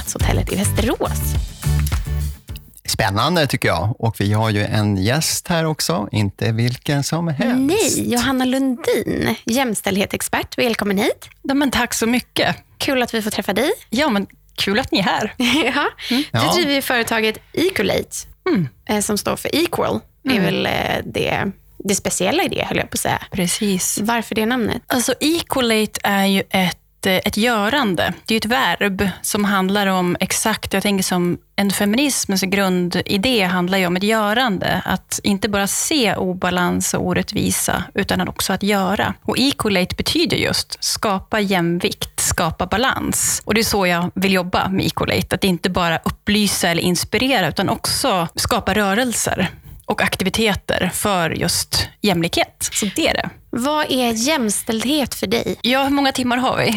Stadshotellet i Västerås. Spännande tycker jag. Och vi har ju en gäst här också, inte vilken som helst. Nej, Johanna Lundin, jämställdhetsexpert. Välkommen hit. Ja, men tack så mycket. Kul att vi får träffa dig. Ja, men kul att ni är här. ja. Du Ja. driver ju företaget Ecolate, Mm. eh, som står för equal. Det är väl eh, det, det speciella i det, höll jag på att säga. Precis. Varför det namnet? Alltså, equalate är ju ett, Eh, ett görande. Det är ett verb som handlar om exakt, jag tänker som en feminismens grundidé handlar ju om ett görande. Att inte bara se obalans och orättvisa, utan också att göra. Och equalate betyder just skapa jämvikt, skapa balans. Och det är så jag vill jobba med equalate. Att inte bara upplysa eller inspirera, utan också skapa rörelser och aktiviteter för just jämlikhet. Så det är det. Vad är jämställdhet för dig? Ja, hur många timmar har vi?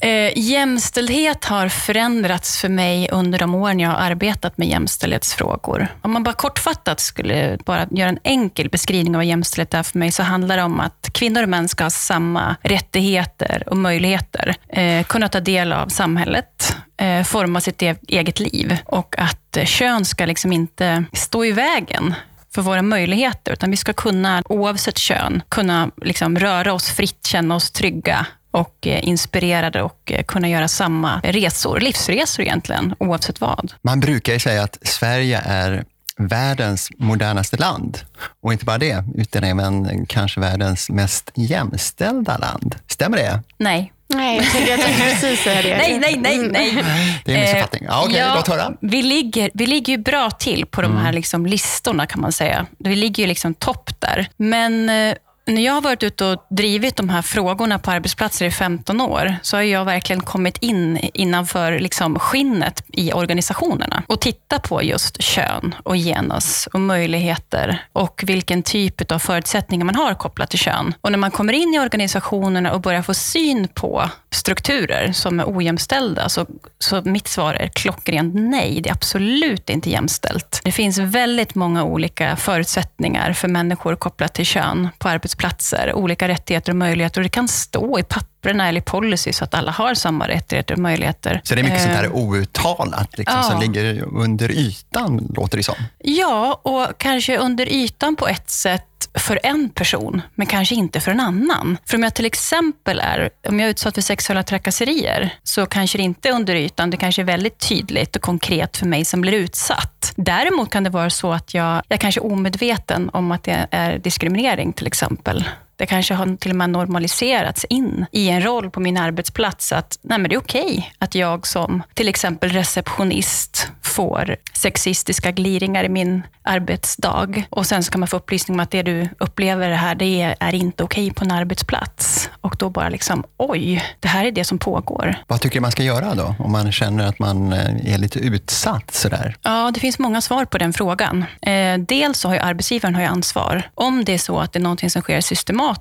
eh, jämställdhet har förändrats för mig under de åren jag har arbetat med jämställdhetsfrågor. Om man bara kortfattat skulle bara göra en enkel beskrivning av vad jämställdhet är för mig, så handlar det om att kvinnor och män ska ha samma rättigheter och möjligheter. Eh, kunna ta del av samhället, eh, forma sitt e- eget liv och att eh, kön ska liksom inte stå i vägen för våra möjligheter, utan vi ska kunna, oavsett kön, kunna liksom röra oss fritt, känna oss trygga och eh, inspirerade och eh, kunna göra samma resor, livsresor egentligen, oavsett vad. Man brukar ju säga att Sverige är världens modernaste land. Och inte bara det, utan även kanske världens mest jämställda land. Stämmer det? Nej. Nej, jag tänkte, jag tänkte precis säga det. Nej, nej, nej, nej. Det är en missuppfattning. Ja, okej, låt höra. Vi ligger, vi ligger ju bra till på de här liksom listorna kan man säga. Vi ligger ju liksom topp där. Men eh, när jag har varit ute och drivit de här frågorna på arbetsplatser i 15 år, så har jag verkligen kommit in innanför liksom skinnet i organisationerna och tittat på just kön och genus och möjligheter och vilken typ av förutsättningar man har kopplat till kön. Och när man kommer in i organisationerna och börjar få syn på strukturer som är ojämställda, så, så mitt svar är klockrent nej. Det är absolut inte jämställt. Det finns väldigt många olika förutsättningar för människor kopplat till kön på arbetsplatser platser, Olika rättigheter och möjligheter. Och det kan stå i papperna eller policy så att alla har samma rättigheter och möjligheter. Så det är mycket sånt här Eh, outtalat liksom, ja. som ligger under ytan, låter det som. Ja, och kanske under ytan på ett sätt för en person, men kanske inte för en annan. För om jag till exempel är, om jag är utsatt för sexuella trakasserier, så kanske det inte är under ytan, det kanske är väldigt tydligt och konkret för mig som blir utsatt. Däremot kan det vara så att jag, jag kanske är omedveten om att det är diskriminering till exempel. Det kanske har till och med normaliserats in i en roll på min arbetsplats att nej men det är okej att jag som till exempel receptionist får sexistiska gliringar i min arbetsdag. Och sen ska man få upplysning om att det du upplever det här, det är, är inte okej på en arbetsplats. Och då bara liksom, oj, det här är det som pågår. Vad tycker du man ska göra då, om man känner att man eh, är lite utsatt sådär? Ja, det finns många svar på den frågan. Eh, dels så har ju arbetsgivaren har ju ansvar. Om det är så att det är någonting som sker systematiskt,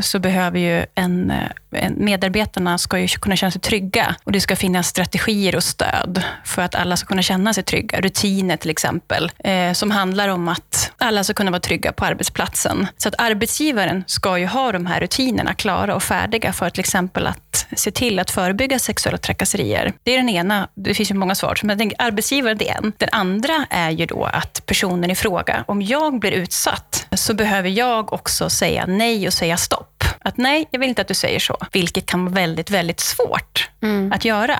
så behöver ju en, eh, en, medarbetarna ska ju kunna känna sig trygga. Och det ska finnas strategier och stöd för att alla ska kunna känna sig trygga. Rutiner till exempel, eh, som handlar om att alla ska kunna vara trygga på arbetsplatsen. Så att arbetsgivaren ska ju ha de här rutinerna klara och färdiga för till exempel att se till att förebygga sexuella trakasserier. Det är den ena. Det finns ju många svar. Men arbetsgivaren det är en. Den andra är ju då att personen i fråga, om jag blir utsatt, så behöver jag också säga nej och säga stopp. Att nej, jag vill inte att du säger så. Vilket kan vara väldigt, väldigt svårt att göra.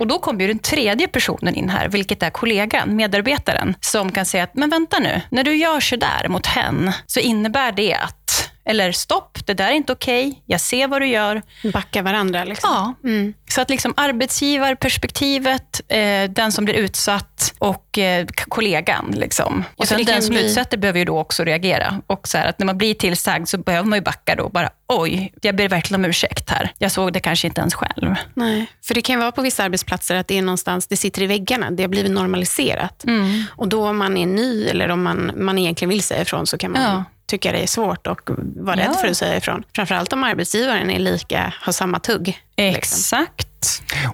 Och då kommer ju den tredje personen in här, vilket är kollegan, medarbetaren, som kan säga att, men vänta nu, när du gör så där mot hen, så innebär det att eller stopp, det där är inte okej, jag ser vad du gör. Backa varandra liksom. Ja. Mm. Så att liksom arbetsgivarperspektivet, eh, den som blir utsatt och eh, kollegan. Liksom. Ja, Och för sen den som bli- utsätter behöver ju då också reagera. Och så här, att när man blir tillsagd så behöver man ju backa då. Bara, oj, jag ber verkligen om ursäkt här. Jag såg det kanske inte ens själv. Nej, för det kan vara på vissa arbetsplatser att det är någonstans, det sitter i väggarna, det har blivit normaliserat. Mm. Och då om man är ny eller om man, man egentligen vill säga ifrån så kan man Ja. Tycka det är svårt och vara rädd Ja. för att säga ifrån. Framförallt om arbetsgivaren är lika, har samma tugg Liksom. Exakt.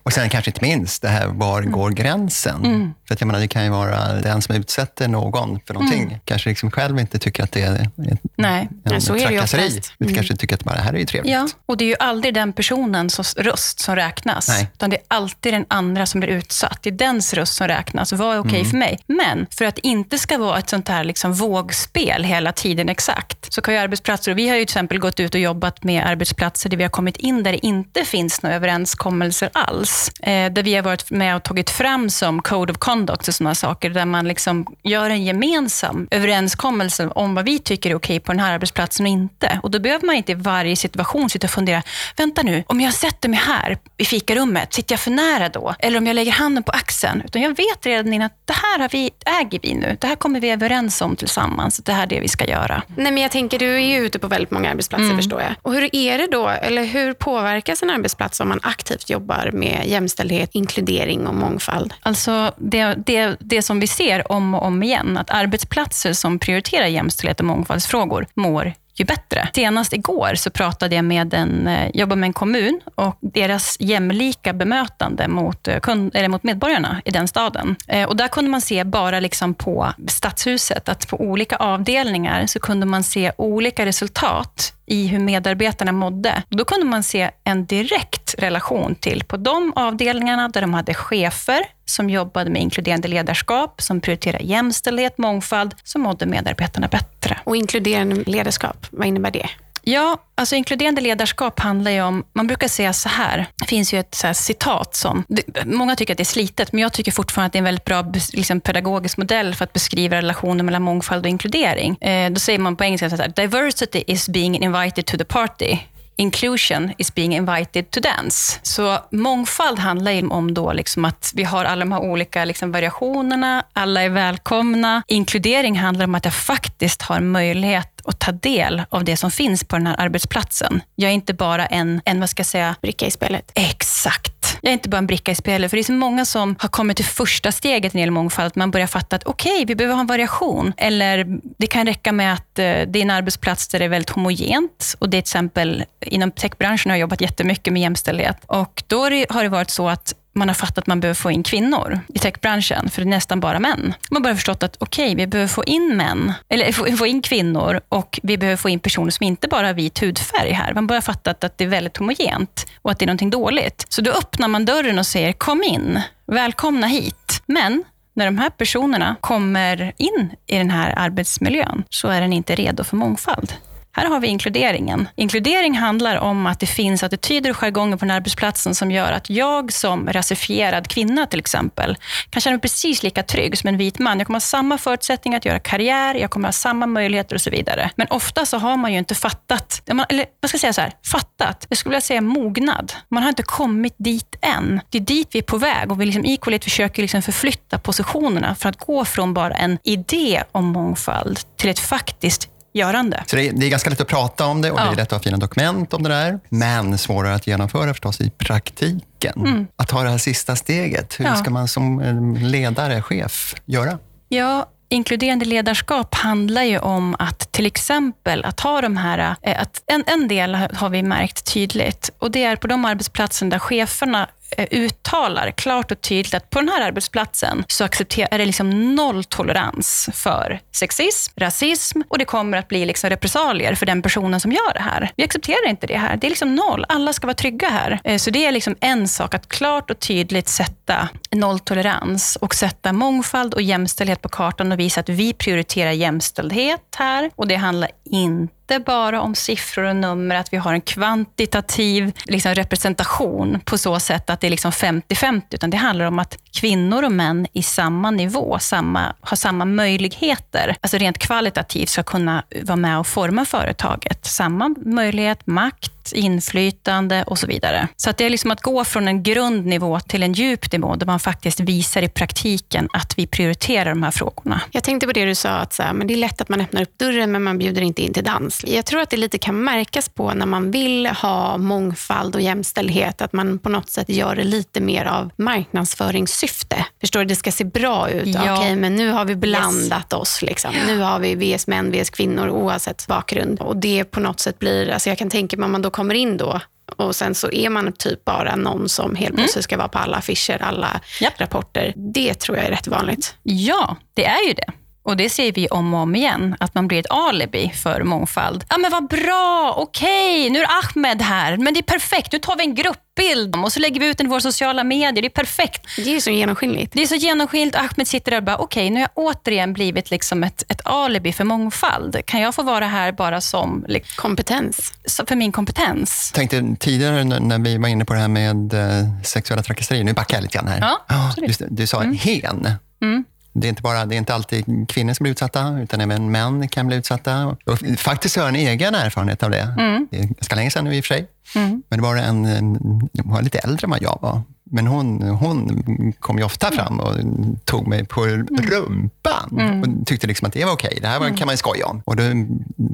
Och sen kanske inte minst det här, var går gränsen? Mm. För att jag menar, det kan ju vara den som utsätter någon för någonting, Mm. kanske liksom själv inte tycker att det är en, Nej. en så är det ju trakasseri. oftast. Utan Mm. kanske tycker att bara, det här är ju trevligt. Ja, och det är ju aldrig den personens röst som räknas. Nej. Utan det är alltid den andra som blir utsatt. Det är dens röst som räknas. Vad är okej Mm. för mig? Men för att det inte ska vara ett sånt här liksom vågspel hela tiden exakt, så kan ju arbetsplatser, och vi har ju till exempel gått ut och jobbat med arbetsplatser där vi har kommit in där det inte finns några överenskommelser alls. Eh, där vi har varit med och tagit fram som code of conduct och sådana saker, där man liksom gör en gemensam överenskommelse om vad vi tycker är okej på den här arbetsplatsen och inte. Och då behöver man inte i varje situation sitta och fundera, vänta nu, om jag sätter mig här i fikarummet, sitter jag för nära då? Eller om jag lägger handen på axeln? Utan jag vet redan innan att det här har vi, äger vi nu. Det här kommer vi överens om tillsammans. Det här är det vi ska göra. Nej, men jag tänker, du är ju ute på väldigt många arbetsplatser Mm. förstår jag. Och hur är det då, eller hur påverkas en arbetsplats om man aktivt jobbar med jämställdhet, inkludering och mångfald? Alltså det, det, det som vi ser om och om igen, att arbetsplatser som prioriterar jämställdhet och mångfaldsfrågor mår ju bättre. Senast igår så pratade jag med en, eh, jobbar med en kommun och deras jämlika bemötande mot, eh, kund, eller mot medborgarna i den staden. Eh, och där kunde man se bara liksom på stadshuset, att på olika avdelningar så kunde man se olika resultat i hur medarbetarna mådde. Då kunde man se en direkt relation till på de avdelningarna där de hade chefer som jobbade med inkluderande ledarskap, som prioriterade jämställdhet, mångfald, så mådde medarbetarna bättre. Och inkluderande ledarskap, vad innebär det? Ja, alltså inkluderande ledarskap handlar ju om, man brukar säga så här, det finns ju ett så här citat som, det, många tycker att det är slitet, men jag tycker fortfarande att det är en väldigt bra liksom, pedagogisk modell för att beskriva relationen mellan mångfald och inkludering. Eh, då säger man på engelska så här, diversity is being invited to the party. Inclusion is being invited to dance. Så mångfald handlar ju om då liksom att vi har alla de här olika liksom variationerna, alla är välkomna. Inkludering handlar om att jag faktiskt har möjlighet att ta del av det som finns på den här arbetsplatsen. Jag är inte bara en, en vad ska jag säga, Bricka i spelet. Exakt. Jag är inte bara en bricka i spelet. För det är så många som har kommit till första steget när det gäller mångfald. Att man börjar fatta att okej, vi behöver ha en variation. Eller det kan räcka med att eh, det är en arbetsplats där det är väldigt homogent. Och det är till exempel, inom techbranschen har jag jobbat jättemycket med jämställdhet. Och då har det varit så att man har fattat att man behöver få in kvinnor i techbranschen, för det är nästan bara män. Man har bara förstått att okej, vi behöver få in män, eller få, få in kvinnor och vi behöver få in personer som inte bara har vit hudfärg här. Man börjar fatta fattat att det är väldigt homogent och att det är någonting dåligt. Så då öppnar man dörren och säger kom in, välkomna hit. Men när de här personerna kommer in i den här arbetsmiljön så är den inte redo för mångfald. Här har vi inkluderingen. Inkludering handlar om att det finns attityder och jargonger på den här arbetsplatsen som gör att jag som rasifierad kvinna till exempel kan känna mig precis lika trygg som en vit man. Jag kommer ha samma förutsättningar att göra karriär, jag kommer ha samma möjligheter och så vidare. Men ofta så har man ju inte fattat, eller vad ska jag säga så här, fattat, jag skulle vilja säga mognad. Man har inte kommit dit än. Det är dit vi är på väg och vi liksom equalit försöker liksom förflytta positionerna för att gå från bara en idé om mångfald till ett faktiskt görande. Så det är, det är ganska lätt att prata om det och det Ja. är lätt att ha fina dokument om det där. Men svårare att genomföra förstås i praktiken. Att ta det här sista steget. Hur Mm. Ja. ska man som eh, ledare, chef, göra? Ja, inkluderande ledarskap handlar ju om att till exempel att ha de här... eh, Att en, en del har vi märkt tydligt och det är på de arbetsplatser där cheferna Eh, uttalar klart och tydligt att på den här arbetsplatsen så accepterar, är det liksom noll tolerans för sexism, rasism och det kommer att bli liksom repressalier för den personen som gör det här. Vi accepterar inte det här. Det är liksom noll. Alla ska vara trygga här. Eh, så det är liksom en sak att klart och tydligt sätta nolltolerans och sätta mångfald och jämställdhet på kartan och visa att vi prioriterar jämställdhet här. Och det handlar inte bara om siffror och nummer, att vi har en kvantitativ liksom, representation på så sätt att det är liksom 50-50, utan det handlar om att kvinnor och män i samma nivå, samma, har samma möjligheter, alltså rent kvalitativt ska kunna vara med och forma företaget. Samma möjlighet, makt, inflytande och så vidare. Så att det är liksom att gå från en grundnivå till en djup nivå, där man faktiskt visar i praktiken att vi prioriterar de här frågorna. Jag tänkte på det du sa, att så här, men det är lätt att man öppnar upp dörren men man bjuder inte in till dans. Jag tror att det lite kan märkas på när man vill ha mångfald och jämställdhet, att man på något sätt gör det lite mer av marknadsföringssyfte. Förstår du? Det ska se bra ut. Ja. Okej, men nu har vi blandat oss. Liksom. Nu har vi VS män, VS kvinnor oavsett bakgrund. Och det på något sätt blir, alltså jag kan tänka mig om man då kommer in då och sen så är man typ bara någon som helt plötsligt ska vara på alla affischer, alla Japp. rapporter. Det tror jag är rätt vanligt. Ja, det är ju det. Och det ser vi om och om igen, att man blir ett alibi för mångfald. Ja, men vad bra, okej, nu är Ahmed här, men det är perfekt. Nu tar vi en gruppbild och så lägger vi ut den i våra sociala medier. Det är perfekt. Det är så genomskinligt. Det är så genomskinligt. Ahmed sitter där och bara, okej, nu har jag återigen blivit liksom ett, ett alibi för mångfald. Kan jag få vara här bara som, liksom, Kompetens. för min kompetens? Jag tänkte tidigare när vi var inne på det här med eh, sexuella trakasserier, nu backar jag lite grann här. Ja, absolut. du, du sa hen. Mm. Det är, inte bara, det är inte alltid kvinnor som blir utsatta, utan även män kan bli utsatta. Och faktiskt har jag en egen erfarenhet av det. Mm. Det är ganska länge sedan nu i och för sig. Men det var en, en, var lite äldre än vad jag var. Men hon, hon kom ju ofta fram och tog mig på rumpan och tyckte liksom att det var okej. Det här var, kan man ju skoja om. Och då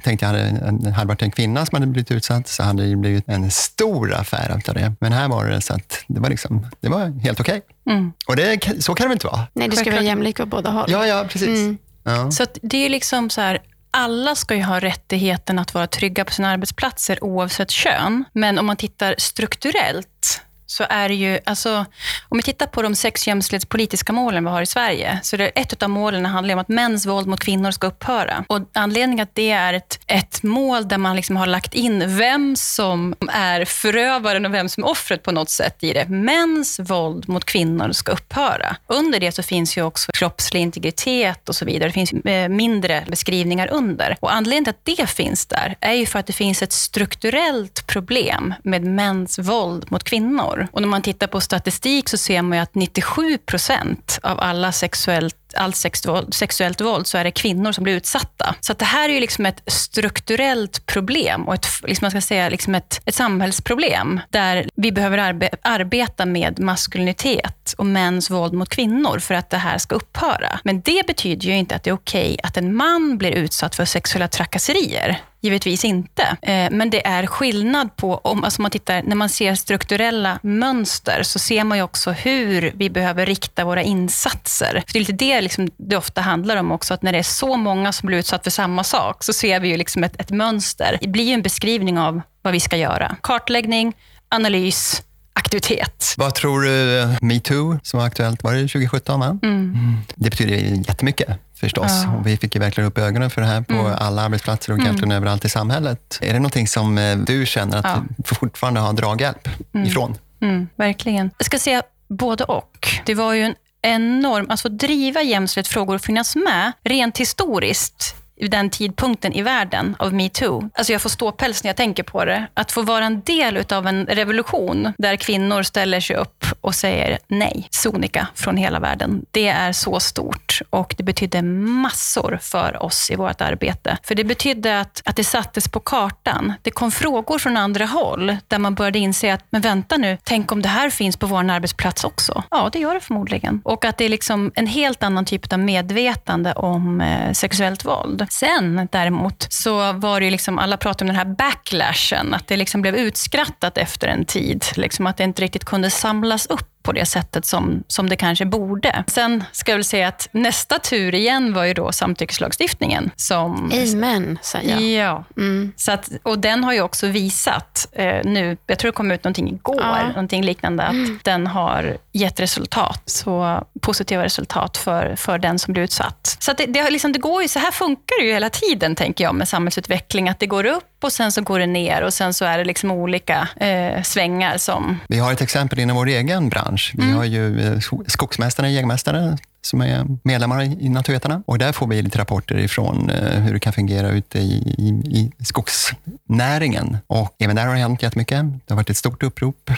tänkte jag, hade, hade det varit en kvinna som hade blivit utsatt så hade det blivit en stor affär av det. Men här var det så att det var, liksom, det var helt okej. Mm. Och det, så kan det väl inte vara? Nej, det ska vara jämlikt åt båda håll. Ja, ja, precis. Ja. Så att det är ju liksom så här, alla ska ju ha rättigheten att vara trygga på sina arbetsplatser oavsett kön. Men om man tittar strukturellt så är det ju, alltså, om vi tittar på de sex jämställdhetspolitiska målen vi har i Sverige, så är det ett av målen handlar om att mäns våld mot kvinnor ska upphöra. Och anledningen att det är ett, ett mål där man liksom har lagt in vem som är förövaren och vem som är offret på något sätt i det. Mäns våld mot kvinnor ska upphöra. Under det så finns ju också kroppslig integritet och så vidare. Det finns eh, mindre beskrivningar under. Och anledningen till att det finns där är ju för att det finns ett strukturellt problem med mäns våld mot kvinnor. Och när man tittar på statistik så ser man ju att 97 procent av alla sexuellt allt sexuellt, sexuellt våld så är det kvinnor som blir utsatta. Så att det här är ju liksom ett strukturellt problem och ett, liksom man ska säga, liksom ett, ett samhällsproblem där vi behöver arbe, arbeta med maskulinitet och mäns våld mot kvinnor för att det här ska upphöra. Men det betyder ju inte att det är okej att en man blir utsatt för sexuella trakasserier. Givetvis inte. Eh, Men det är skillnad på, om alltså man tittar, när man ser strukturella mönster så ser man ju också hur vi behöver rikta våra insatser. För det är lite det liksom det ofta handlar om också, att när det är så många som blir utsatt för samma sak så ser vi ju liksom ett, ett mönster. Det blir en beskrivning av vad vi ska göra. Kartläggning, analys, aktivitet. Vad tror du, metoo som var aktuellt, var det 2017? Va? Mm. Det betyder jättemycket förstås. Ja. Och vi fick ju verkligen upp ögonen för det här på alla arbetsplatser och egentligen överallt i samhället. Är det någonting som eh, du känner att Ja. du fortfarande har draghjälp ifrån? Mm, verkligen. Jag ska säga både och. Det var ju en enorm... Alltså driva jämställdhetsfrågor och finnas med rent historiskt den tidpunkten i världen av metoo. Alltså jag får ståpäls när jag tänker på det. Att få vara en del av en revolution där kvinnor ställer sig upp och säger nej, sonika från hela världen. Det är så stort och det betydde massor för oss i vårt arbete. För det betydde att, att det sattes på kartan. Det kom frågor från andra håll där man började inse att, men vänta nu, tänk om det här finns på vår arbetsplats också? Ja, det gör det förmodligen. Och att det är liksom en helt annan typ av medvetande om eh, sexuellt våld. Sen däremot så var det ju liksom, alla pratade om den här backlashen, att det liksom blev utskrattat efter en tid. Liksom att det inte riktigt kunde samlas upp på det sättet som, som det kanske borde. Sen ska jag väl säga att nästa tur igen var ju då samtyckeslagstiftningen. Som, Amen, säger jag. Ja. Mm. Så att, och den har ju också visat eh, nu, jag tror det kom ut någonting igår, Ja. någonting liknande, att den har gett resultat. Så positiva resultat för, för den som blir utsatt. Så det, det, liksom, det går ju, så här funkar det ju hela tiden, tänker jag, med samhällsutveckling. Att det går upp och sen så går det ner och sen så är det liksom olika eh, svängar som... Vi har ett exempel inom vår egen bransch. Vi har ju eh, sko- skogsmästare, jägmästare som är medlemmar i Naturvetarna. Och där får vi lite rapporter ifrån eh, hur det kan fungera ute i, i, i skogsnäringen. Och även där har det hänt jättemycket. Det har varit ett stort upprop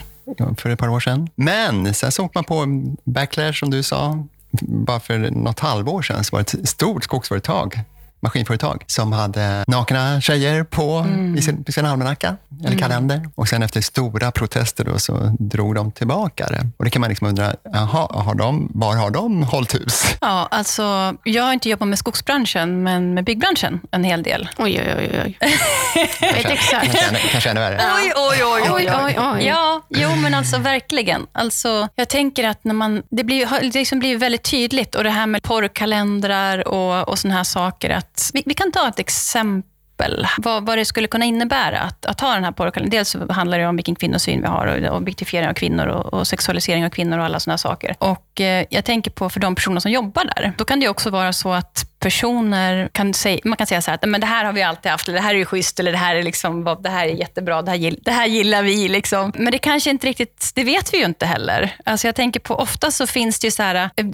för ett par år sedan. Men sen så åkte man på backlash, som du sa. Bara för något halvår sedan så var det ett stort skogsföretag maskinföretag som hade nakna tjejer på i sin, i sin almanacka eller kalender. Och sen efter stora protester då, så drog de tillbaka det. Och det kan man liksom undra, jaha, har de, var har de hållit hus? Ja, alltså, jag har inte jobbat med skogsbranschen, men med byggbranschen en hel del. Oj, oj, oj. oj. Vet exakt. Kanske ännu, kanske ännu värre. Oj, oj, oj, Oj, oj, oj. Ja, jo men alltså verkligen. Alltså, jag tänker att när man, det blir, har liksom blivit väldigt tydligt och det här med porrkalendrar och, och såna här saker. Att, vi, vi kan ta ett exempel vad, vad det skulle kunna innebära att, att ha den här porrkalendern. Dels så handlar det om vilken kvinnosyn vi har och objektifiering av kvinnor och, och sexualisering av kvinnor och alla sådana saker. Och och eh, jag tänker på för de personer som jobbar där. Då kan det också vara så att personer kan säga, man kan säga så här, att men det här har vi alltid haft, eller det här är ju schysst, eller det här är, liksom, det här är jättebra, det här, det här gillar vi. Liksom. Men det kanske inte riktigt, det vet vi ju inte heller. Alltså jag tänker på, ofta så finns det ju så här, eh,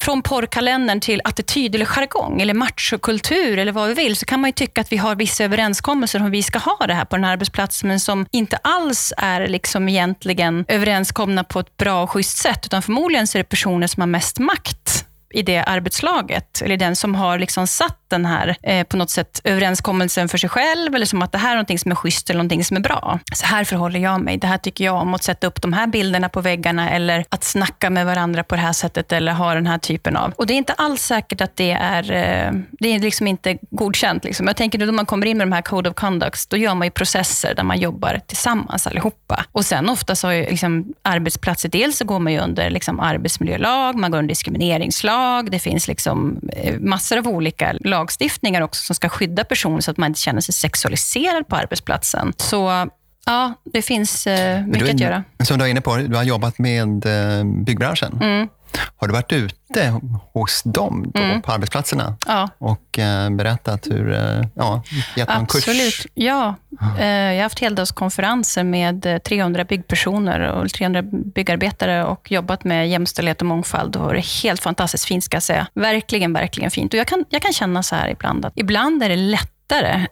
från porrkalendern till attityd eller jargong, eller machokultur, eller vad vi vill, så kan man ju tycka att vi har vissa överenskommelser om vi ska ha det här på den här arbetsplatsen, men som inte alls är liksom egentligen överenskomna på ett bra och schysst sätt, utan förmodligen så är det personer som har mest makt i det arbetslaget, eller den som har liksom satt den här eh, på något sätt överenskommelsen för sig själv, eller som att det här är någonting som är schysst eller någonting som är bra. Så här förhåller jag mig. Det här tycker jag om att sätta upp de här bilderna på väggarna, eller att snacka med varandra på det här sättet, eller ha den här typen av... Och det är inte alls säkert att det är, eh, det är liksom inte godkänt. Liksom. Jag tänker då man kommer in med de här Code of Conducts, då gör man ju processer där man jobbar tillsammans allihopa. Och sen ofta så har ju liksom arbetsplatser, dels så går man ju under liksom arbetsmiljölag, man går under diskrimineringslag, det finns liksom eh, massor av olika lagstiftningar också som ska skydda personer så att man inte känner sig sexualiserad på arbetsplatsen. Så ja, det finns eh, mycket är, att göra. Som du var inne på, du har jobbat med eh, byggbranschen. Mm. Har du varit ute hos dem då, mm. på arbetsplatserna ja. och eh, berättat hur, eh, ja, gett någon Absolut. kurs? Ja, eh, jag har haft heldagskonferenser med 300 byggpersoner och 300 byggarbetare och jobbat med jämställdhet och mångfald. Och det är helt fantastiskt fint ska jag säga. Verkligen, verkligen fint. Och jag kan, jag kan känna så här ibland, att ibland är det lätt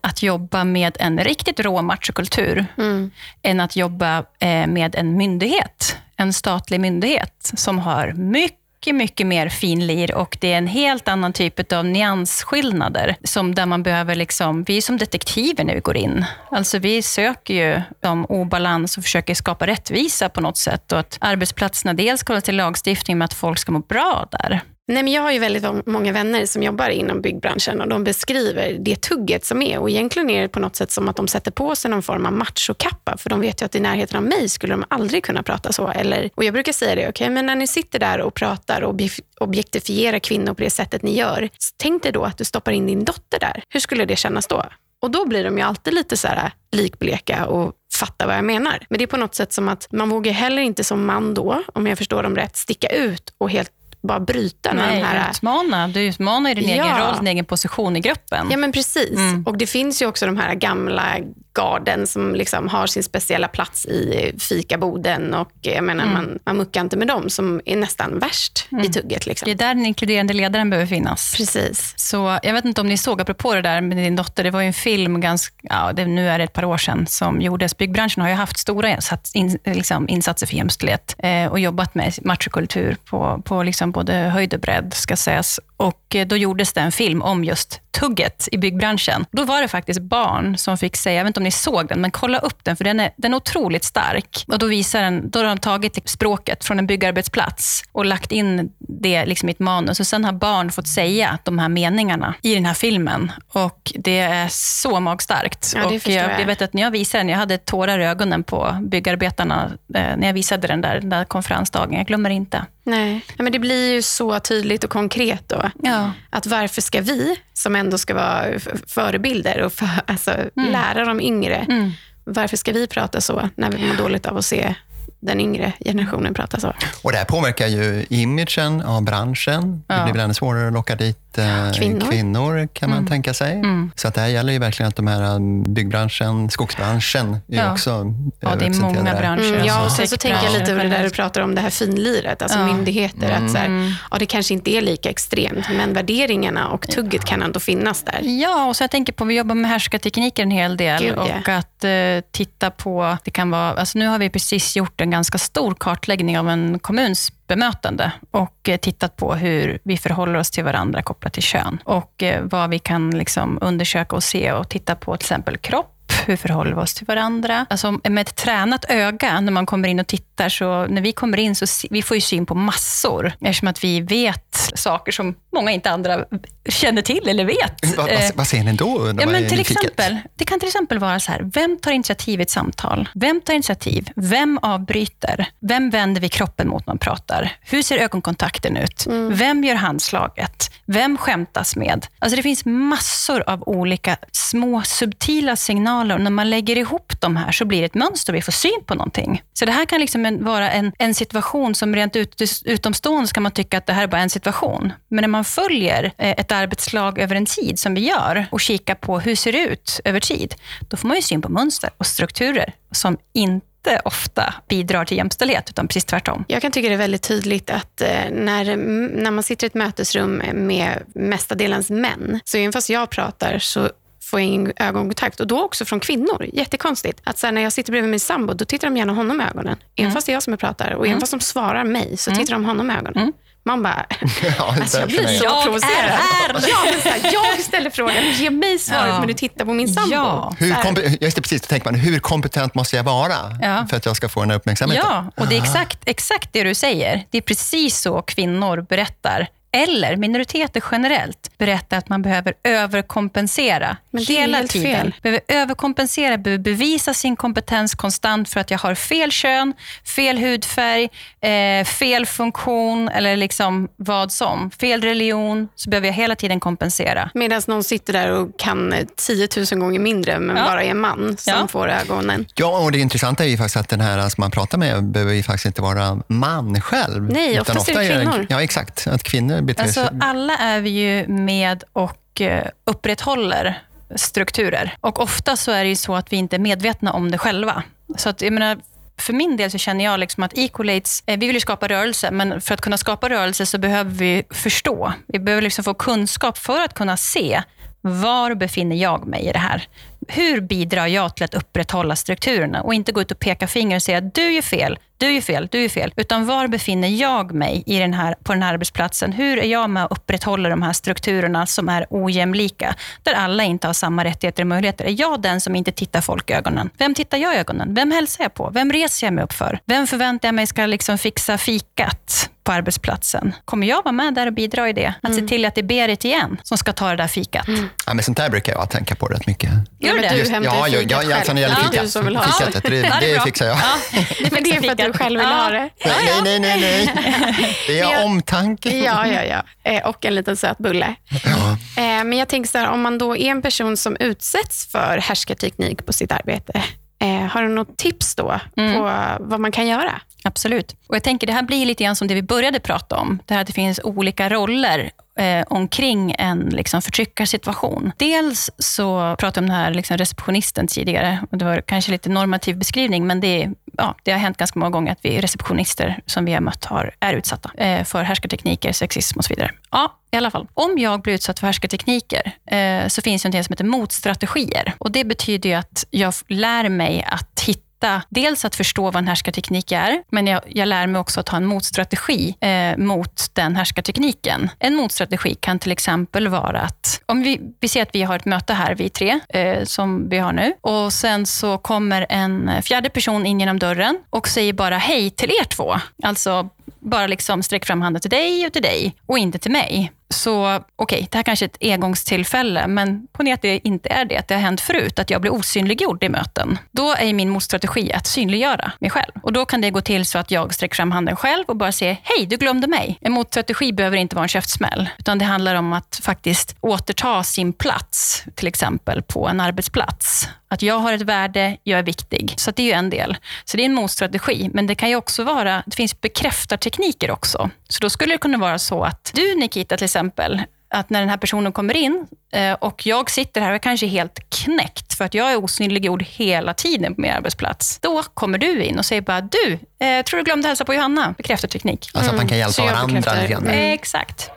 att jobba med en riktigt rå machokultur mm. än att jobba eh, med en myndighet en statlig myndighet som har mycket mycket mer finlir och det är en helt annan typ av nyansskillnader som där man behöver liksom, vi är som detektiver när vi går in. Alltså vi söker ju om obalans och försöker skapa rättvisa på något sätt och att arbetsplatserna dels kollar till lagstiftning med att folk ska må bra där. Nej, men jag har ju väldigt många vänner som jobbar inom byggbranschen och de beskriver det tugget som är. Och egentligen är det på något sätt som att de sätter på sig någon form av machokappa. För de vet ju att i närheten av mig skulle de aldrig kunna prata så. Eller, och jag brukar säga det, okay, men när ni sitter där och pratar och objektifierar kvinnor på det sättet ni gör. Tänk dig då att du stoppar in din dotter där. Hur skulle det kännas då? Och då blir de ju alltid lite så här likbleka och fattar vad jag menar. Men det är på något sätt som att man vågar heller inte som man då, om jag förstår dem rätt, sticka ut och helt bara bryta med Nej, den här... utmana. Du utmanar din ja. egen roll, din egen position i gruppen. Ja, men precis. Mm. Och det finns ju också de här gamla garden som liksom har sin speciella plats i fikaboden och jag menar, mm. man, man muckar inte med dem som är nästan värst mm. i tugget. Liksom. Det är där den inkluderande ledaren behöver finnas. Precis. Så jag vet inte om ni såg, apropå det där med din dotter, det var ju en film, ganska, ja, det, nu är det ett par år sedan, som gjordes. Byggbranschen har ju haft stora insats, in, liksom, insatser för jämställdhet eh, och jobbat med machokultur på, på liksom både höjd och bredd, ska sägas. Och eh, då gjordes det en film om just tugget i byggbranschen. Då var det faktiskt barn som fick säga, jag vet inte om ni såg den, men kolla upp den, för den är, den är otroligt stark. Och då, visar den, då har de tagit språket från en byggarbetsplats och lagt in det liksom i ett manus. Och sen har barn fått säga de här meningarna i den här filmen. Och det är så magstarkt. Ja, och jag, jag. jag, vet att när jag visade den, jag hade tårar i ögonen på byggarbetarna eh, när jag visade den där, den där konferensdagen. Jag glömmer inte. Nej. Men det blir ju så tydligt och konkret då. Ja. Att varför ska vi, som ändå ska vara förebilder och för, alltså, mm. lära de yngre, mm. varför ska vi prata så när vi mår dåligt av att se den yngre generationen prata så. Och det här påverkar ju imagen av branschen. Ja. Det blir väl ännu svårare att locka dit eh, kvinnor. kvinnor. kan man mm. tänka sig. Mm. Så att det här gäller ju verkligen att de här um, byggbranschen, skogsbranschen är ja. också Ja, det är många där. branscher. Mm, ja, och sen så tänker jag lite på det där du pratar om, det här finliret, alltså ja. myndigheter. Att så här, mm. ja, det kanske inte är lika extremt, men värderingarna och tugget kan ändå finnas där. Ja, och så jag tänker på, vi jobbar med härskartekniker en hel del Gud, och att uh, titta på, det kan vara, alltså nu har vi precis gjort en ganska stor kartläggning av en kommuns bemötande och eh, tittat på hur vi förhåller oss till varandra kopplat till kön och eh, vad vi kan liksom undersöka och se och titta på till exempel kropp hur förhåller vi oss till varandra? Alltså, med ett tränat öga, när man kommer in och tittar, så när vi kommer in så vi får vi syn på massor, eftersom att vi vet saker som många inte andra känner till eller vet. Vad, vad, vad ser ni då? Ja, men till exempel, det kan till exempel vara så här, vem tar initiativ i ett samtal? Vem tar initiativ? Vem avbryter? Vem vänder vi kroppen mot när man pratar? Hur ser ögonkontakten ut? Mm. Vem gör handslaget? Vem skämtas med? Alltså det finns massor av olika små subtila signaler och när man lägger ihop de här så blir det ett mönster vi får syn på någonting. Så det här kan liksom vara en, en situation som rent ut, utomstående ska man tycka att det här är bara en situation. Men när man följer eh, ett arbetslag över en tid som vi gör och kikar på hur det ser ut över tid, då får man ju syn på mönster och strukturer som inte inte ofta bidrar till jämställdhet, utan precis tvärtom. Jag kan tycka det är väldigt tydligt att eh, när, mm, när man sitter i ett mötesrum med mestadels män, så även fast jag pratar så får jag ingen ögonkontakt. Och då också från kvinnor. Jättekonstigt. Att så här, när jag sitter bredvid min sambo, då tittar de gärna honom i ögonen. Även mm. fast det är jag som pratar. Och mm. även fast de svarar mig, så mm. tittar de honom i ögonen. Mm. Man bara, ja, alltså jag blir så jag provocerad. Är. Ja, jag ställer frågan, ge mig svaret, ja. men du tittar på min sambo. Ja. Hur, just det, precis, då tänker man, hur kompetent måste jag vara ja. för att jag ska få den här uppmärksamheten? Ja, och det är exakt, exakt det du säger. Det är precis så kvinnor berättar eller minoriteter generellt berättar att man behöver överkompensera Men hela tiden. Fel. Behöver överkompensera, behöver bevisa sin kompetens konstant för att jag har fel kön, fel hudfärg, eh, fel funktion eller liksom vad som. Fel religion, så behöver jag hela tiden kompensera. Medan någon sitter där och kan 10 000 gånger mindre, men ja. bara är man som ja. får ögonen. Ja, och det intressanta är ju faktiskt att den här som man pratar med behöver ju faktiskt inte vara man själv. Nej, oftast ofta är det kvinnor. ja, exakt. Att kvinnor beter alltså, sig... Alla är vi ju med och eh, upprätthåller strukturer. Och ofta så är det ju så att vi inte är medvetna om det själva. Så att, jag menar, för min del så känner jag liksom att Ecolates, eh, vi vill ju skapa rörelse, men för att kunna skapa rörelse så behöver vi förstå. Vi behöver liksom få kunskap för att kunna se var befinner jag mig i det här? Hur bidrar jag till att upprätthålla strukturerna och inte gå ut och peka finger och säga att du gör fel, du är fel, du är fel. Utan var befinner jag mig i den här, på den här arbetsplatsen? Hur är jag med och upprätthåller de här strukturerna som är ojämlika? Där alla inte har samma rättigheter och möjligheter. Är jag den som inte tittar folk i ögonen? Vem tittar jag i ögonen? Vem hälsar jag på? Vem reser jag mig upp för? Vem förväntar jag mig ska liksom fixa fikat på arbetsplatsen? Kommer jag vara med där och bidra i det? Att mm. se till att det är Berit igen som ska ta det där fikat. Mm. Ja, men sånt där brukar jag tänka på rätt mycket. Gör du det? Du hämtar ja, fikat ja, ja, alltså när det gäller ja, fikat. Fikatet, det, det, det fixar jag. Ja, men det är för att du själv vill ha det. Nej, nej, nej, nej. Det är jag, omtanke. Ja, ja, ja. Eh, och en liten söt bulle. Ja. Eh, men jag tänker så här, om man då är en person som utsätts för härskarteknik på sitt arbete, eh, har du något tips då mm. på vad man kan göra? Absolut. Och jag tänker Det här blir lite grann som det vi började prata om. Det här att det finns olika roller eh, omkring en liksom, förtryckarsituation. Dels så pratade vi om den här liksom, receptionisten tidigare. Och det var kanske lite normativ beskrivning, men det, ja, det har hänt ganska många gånger att vi receptionister som vi har mött har, är utsatta eh, för härskartekniker, sexism och så vidare. Ja, i alla fall. Om jag blir utsatt för härskartekniker eh, så finns det något som heter motstrategier. Och det betyder att jag lär mig att hitta dels att förstå vad en härskarteknik är, men jag, jag lär mig också att ha en motstrategi eh, mot den härskartekniken. En motstrategi kan till exempel vara att, om vi, vi ser att vi har ett möte här, vi tre, eh, som vi har nu, och sen så kommer en fjärde person in genom dörren och säger bara hej till er två. Alltså bara liksom sträck fram handen till dig och till dig och inte till mig. Så okej, okay, det här kanske är ett engångstillfälle, men ponera att det inte är det, att det har hänt förut, att jag blir osynliggjord i möten. Då är min motstrategi att synliggöra mig själv. Och Då kan det gå till så att jag sträcker fram handen själv och bara säger, hej, du glömde mig. En motstrategi behöver inte vara en käftsmäll, utan det handlar om att faktiskt återta sin plats, till exempel på en arbetsplats. Att jag har ett värde, jag är viktig. Så det är ju en del. Så det är en motstrategi. Men det kan ju också vara, det finns bekräftartekniker också. Så då skulle det kunna vara så att du Nikita till exempel, att när den här personen kommer in eh, och jag sitter här och är kanske helt knäckt för att jag är osynliggjord hela tiden på min arbetsplats. Då kommer du in och säger bara, du, eh, tror du glömde hälsa på Johanna? Bekräftarteknik. Alltså att man kan hjälpa mm. varandra. Mm. Exakt.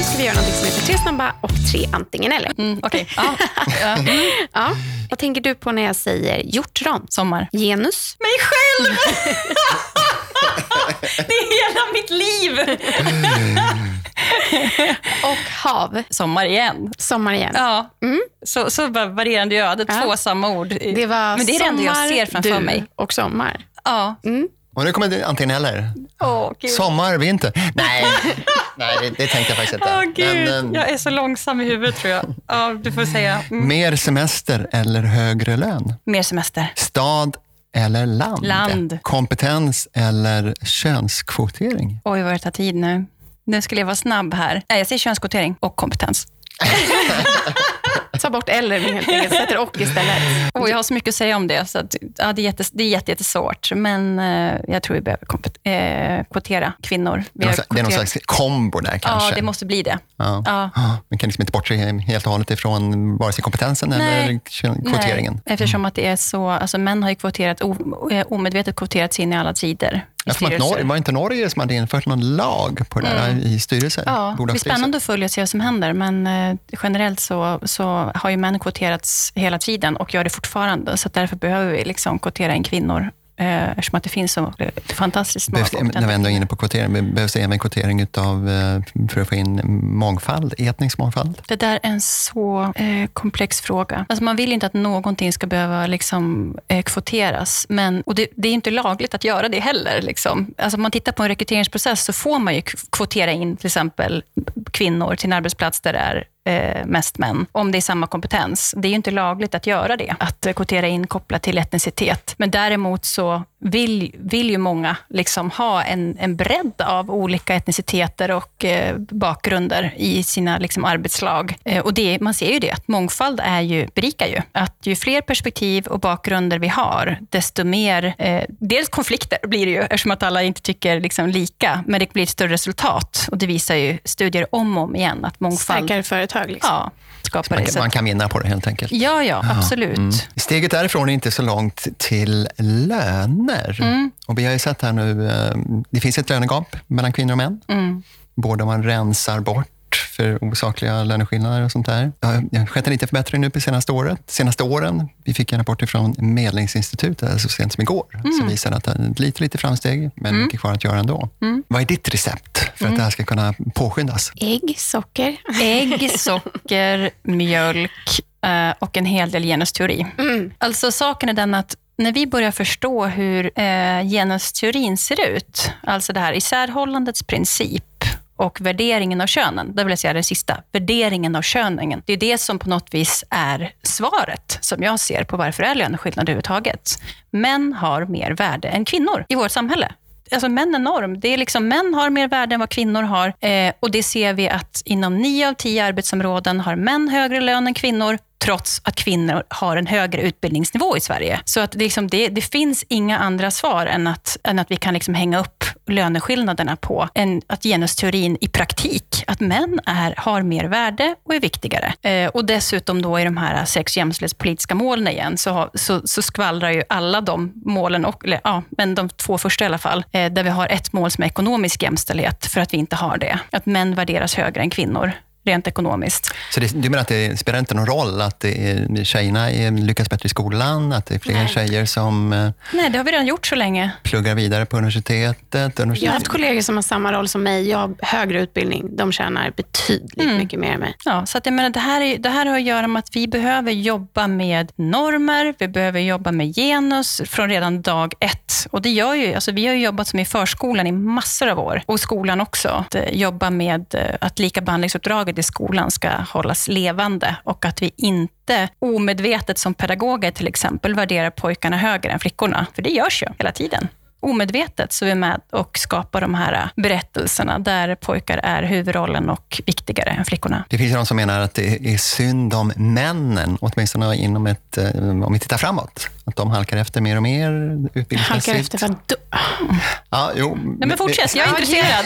nu ska vi göra något som heter tre snabba och tre antingen eller. Mm, okay. ja. ja. ja. Vad tänker du på när jag säger hjortron? Sommar. Genus? Mig själv! det är hela mitt liv. och hav. Sommar igen. Sommar igen. Ja, Mm. så, så varierande öde. Ja. Två samma ord. Det var Men det är det enda jag ser framför du mig. och sommar. Ja. Mm. Och nu kommer det antingen eller. Åh, gud. Sommar, vinter. Nej, Nej det, det tänkte jag faktiskt inte. Åh, gud. Men, eh, Jag är så långsam i huvudet tror jag. Ja, du får säga. Mm. Mer semester eller högre lön? Mer semester. Stad eller land? Land. Kompetens eller könskvotering? Oj, vad det tar tid nu. Nu skulle jag vara snabb här. Nej, jag säger könskvotering och kompetens. Ta bort eller helt enkelt, sätter och istället. Och jag har så mycket att säga om det, så att, ja, det är, jättes, det är jätte, jättesvårt. Men eh, jag tror vi behöver eh, kvotera kvinnor. Vi Det är, det är någon slags kombo där kanske. Ja, det måste bli det. Ja. Ja. Man kan liksom inte bortse helt och hållet ifrån vare sig kompetensen Nej. eller kvoteringen. Nej, eftersom att det är så, alltså män har ju kvoterat, o, eh, omedvetet kvoterats in i alla tider. I styrelser. Norge, var inte Norge som hade infört någon lag på det där i styrelser? Mm. Ja, det blir spännande att följa och se vad som händer, men eh, generellt så, så har ju män kvoterats hela tiden och gör det fortfarande, så därför behöver vi liksom kvotera in kvinnor, eh, eftersom att det finns så fantastiskt många Behövs när vi ändå är inne på kvotering, behövs det även kvotering utav, eh, för att få in mångfald, etnisk mångfald? Det där är en så eh, komplex fråga. Alltså man vill inte att någonting ska behöva liksom, eh, kvoteras. Men, och det, det är inte lagligt att göra det heller. Liksom. Alltså om man tittar på en rekryteringsprocess så får man ju kvotera in till exempel kvinnor till en arbetsplats där det är eh, mest män, om det är samma kompetens. Det är ju inte lagligt att göra det, att eh, kvotera in kopplat till etnicitet. Men däremot så vill, vill ju många liksom ha en, en bredd av olika etniciteter och eh, bakgrunder i sina liksom, arbetslag. Eh, och det, man ser ju det, att mångfald är ju, berikar ju. Att ju fler perspektiv och bakgrunder vi har, desto mer, eh, dels konflikter blir det ju, eftersom att alla inte tycker liksom, lika, men det blir ett större resultat. Och det visar ju studier om och om igen, att mångfald Starkare företag. Liksom. ja, skapar Man man kan vinna på det helt enkelt. Ja, ja, absolut. Mm. Steget därifrån är inte så långt till löner. Mm. Och vi har ju sett här nu, eh, det finns ett lönegap mellan kvinnor och män. Mm. Både om man rensar bort för osakliga löneskillnader och sånt där. Det har- skett en liten förbättring nu på senaste året. Senaste åren, vi fick en rapport från Medlingsinstitutet så sent som igår, Mm. som visar att det är lite, lite framsteg, men mycket kvar att göra ändå. Mm. Vad är ditt recept för att det här ska kunna påskyndas? Ägg, socker. Ägg, socker, mjölk eh, och en hel del genusteori. Mm. Alltså saken är den att när vi börjar förstå hur eh, genusteorin ser ut, alltså det här isärhållandets princip och värderingen av könen, det vill jag säga det sista, värderingen av könen. Det är det som på något vis är svaret, som jag ser på varför det är löneskillnad överhuvudtaget. Män har mer värde än kvinnor i vårt samhälle. Alltså män är norm. Det är liksom, män har mer värde än vad kvinnor har. Eh, och det ser vi att inom nio av tio arbetsområden har män högre lön än kvinnor, trots att kvinnor har en högre utbildningsnivå i Sverige. Så att det, liksom, det, det finns inga andra svar än att, än att vi kan liksom hänga upp löneskillnaderna på en, att genusteorin i praktik, att män är, har mer värde och är viktigare. Eh, och dessutom då i de här sex jämställdhetspolitiska målen igen, så, ha, så, så skvallrar ju alla de målen, och, eller, ja, men de två första i alla fall, eh, där vi har ett mål som är ekonomisk jämställdhet, för att vi inte har det. Att män värderas högre än kvinnor rent ekonomiskt. Så det, du menar att det spelar inte någon roll att det är, tjejerna är, lyckas bättre i skolan, att det är fler Nej. tjejer som eh, Nej, det har vi redan gjort så länge. pluggar vidare på universitetet? Jag har haft kollegor som har samma roll som mig. Jag har högre utbildning. De tjänar betydligt Mm. mycket mer än mig. Ja, så att jag menar, det, här är, det här har att göra med att vi behöver jobba med normer, vi behöver jobba med genus från redan dag ett. Och det gör ju, alltså vi har jobbat som i förskolan i massor av år, och skolan också. Att eh, jobba med eh, att likabehandlingsuppdraget i skolan ska hållas levande och att vi inte omedvetet som pedagoger till exempel värderar pojkarna högre än flickorna. För det görs ju hela tiden. Omedvetet så är vi med och skapar de här berättelserna där pojkar är huvudrollen och viktigare än flickorna. Det finns ju de som menar att det är synd om männen, åtminstone inom ett, eh, om vi tittar framåt. Att de halkar efter mer och mer Halkar utbildningsmässigt. efter för att dö. Ja, jo, Nej, men fortsätt, jag är intresserad.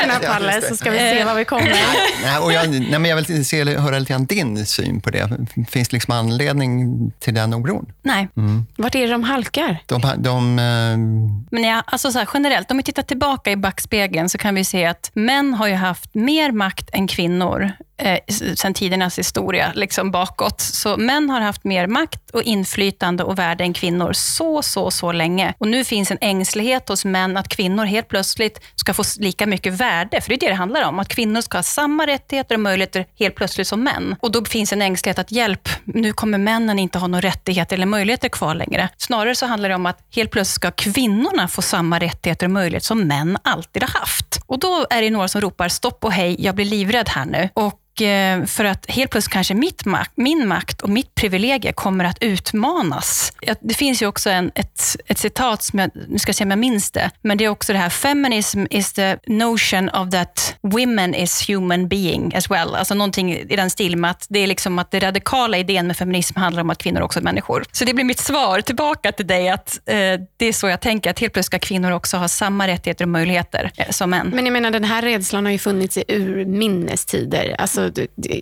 Gärna Ja, Palle, så ska vi se var vi kommer. Nej, och jag, nej, men jag vill se, eller höra lite grann din syn på det. Finns det liksom anledning till den oron? Nej, Vart är det de halkar? De, de, eh, men ja, alltså så här, generellt, om vi tittar tillbaka i backspegeln så kan vi se att män har ju haft mer makt än kvinnor eh, sen tidernas historia liksom bakåt. Så män har haft mer makt och inflytande och värde än kvinnor så, så, så länge. Och nu finns en ängslighet hos män att kvinnor helt plötsligt ska få lika mycket värde. För det är det det handlar om, att kvinnor ska ha samma rättigheter och möjligheter helt plötsligt som män. Och då finns en ängslighet att hjälp, nu kommer männen inte ha några rättigheter eller möjligheter kvar längre. Snarare så handlar det om att helt plötsligt ska kvinnorna få samma rättigheter och möjligheter som män alltid har haft. Och då är det några som ropar stopp och hej, jag blir livrädd här nu. Och Eh, för att helt plötsligt kanske mitt makt, min makt och mitt privilegie kommer att utmanas. Det finns ju också en, ett, ett citat, som jag, nu ska jag se om jag minns det, men det är också det här, feminism is the notion of that women is human being as well. Alltså någonting i den stil med att det är liksom att det radikala idén med feminism handlar om att kvinnor också är människor. Så det blir mitt svar tillbaka till dig, att eh, det är så jag tänker, att helt plötsligt ska kvinnor också ha samma rättigheter och möjligheter eh, som män. Men jag menar, den här rädslan har ju funnits i urminnes tider. Alltså,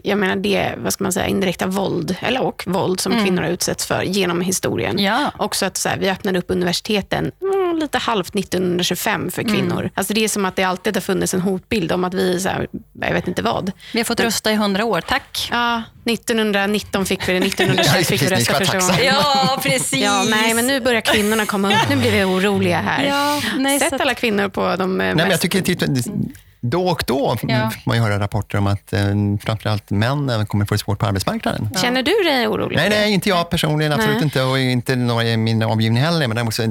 jag menar det, vad ska man säga, indirekta våld, eller och våld som mm. kvinnor har utsatts för genom historien. Ja. Också att så här, vi öppnade upp universiteten mm, lite halvt 1925 för mm. kvinnor. Mm. Alltså det är som att det alltid har funnits en hotbild om att vi, så här, jag vet inte vad. Vi har fått Men, rösta i hundra år, tack. Ja, 1919 fick vi det, 1921 fick vi rösta första gången. Ja, precis. Ja, nej, men nu börjar kvinnorna komma upp. Nu blir vi oroliga här. Ja, nej, Sätt alla kvinnor på de nej, men jag tycker, då och då ja. får man ju höra rapporter om att eh, framförallt män kommer få det svårt på arbetsmarknaden. Ja. Känner du dig orolig? Nej, nej, inte jag personligen. Absolut nej. inte. Och inte några i min omgivning heller. Men däremot så,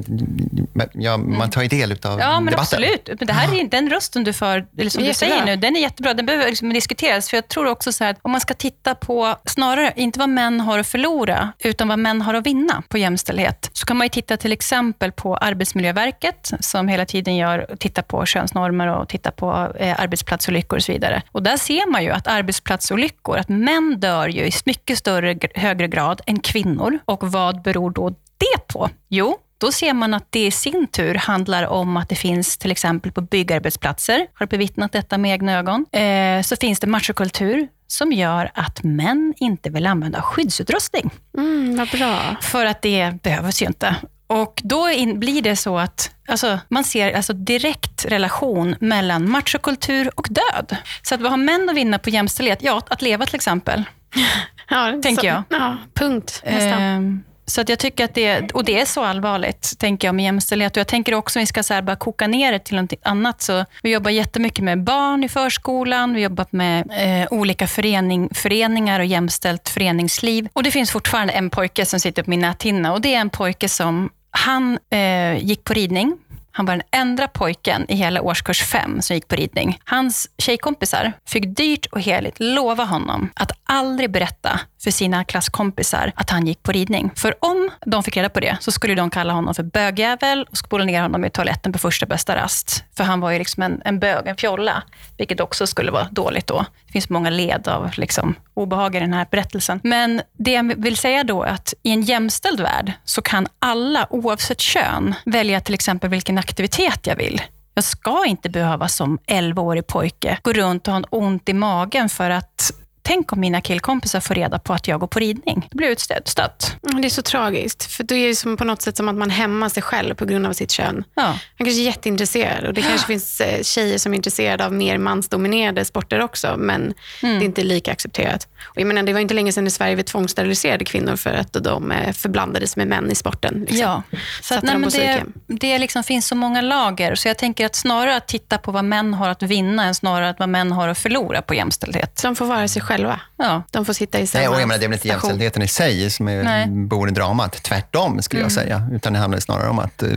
ja, man mm. tar ju del av ja, men debatten. Absolut. Men det här är, den rösten du för, eller som du säger nu, den är jättebra. Den behöver liksom diskuteras. För jag tror också så att om man ska titta på, snarare inte vad män har att förlora, utan vad män har att vinna på jämställdhet, så kan man titta till exempel på Arbetsmiljöverket, som hela tiden gör, tittar på könsnormer och tittar på eh, arbetsplatsolyckor och så vidare. Och där ser man ju att arbetsplatsolyckor, att män dör ju i mycket större, högre grad än kvinnor. Och vad beror då det på? Jo, då ser man att det i sin tur handlar om att det finns till exempel på byggarbetsplatser, har bevittnat detta med egna ögon, eh, så finns det machokultur som gör att män inte vill använda skyddsutrustning. Mm, vad bra. För att det behövs ju inte. Och Då in, blir det så att alltså, man ser alltså direkt relation mellan machokultur och död. Så att vad har män att vinna på jämställdhet? Ja, att leva till exempel. Ja, tänker så, jag. Ja, punkt. Nästan. Ehm, så att jag tycker att det, och det är så allvarligt, tänker jag, med jämställdhet. Och jag tänker också, om vi ska så bara koka ner det till något annat, så vi jobbar jättemycket med barn i förskolan, vi jobbar med eh, olika förening, föreningar och jämställt föreningsliv. Och det finns fortfarande en pojke som sitter på min näthinna och det är en pojke som han eh, gick på ridning. Han var den enda pojken i hela årskurs fem som gick på ridning. Hans tjejkompisar fick dyrt och heligt lova honom att aldrig berätta för sina klasskompisar att han gick på ridning. För om de fick reda på det så skulle de kalla honom för bögjävel och spola ner honom i toaletten på första bästa rast. För han var ju liksom en, en bög, en fjolla, vilket också skulle vara dåligt då. Det finns många led av liksom obehag i den här berättelsen. Men det jag vill säga då är att i en jämställd värld så kan alla, oavsett kön, välja till exempel vilken aktivitet jag vill. Jag ska inte behöva som 11-årig pojke gå runt och ha en ont i magen för att Tänk om mina killkompisar får reda på att jag går på ridning. Då blir jag utstött. Det är så tragiskt. För det är som på något sätt som att man hämmar sig själv på grund av sitt kön. Ja. Han kanske är jätteintresserad och det kanske finns eh, tjejer som är intresserade av mer mansdominerade sporter också, men mm. det är inte lika accepterat. Och jag menar, det var inte länge sedan i Sverige vi tvångssteriliserade kvinnor för att de eh, förblandades med män i sporten. Liksom. Ja. Så att, nej, men det, det liksom finns så många lager, så jag tänker att snarare att titta på vad män har att vinna än snarare att vad män har att förlora på jämställdhet. De får vara sig själva själva. Ja. De får sitta i samma Nej, och jag menar, Det är väl inte jämställdheten i sig som är bor i dramat. Tvärtom, skulle mm. jag säga. Utan det handlar snarare om att eh,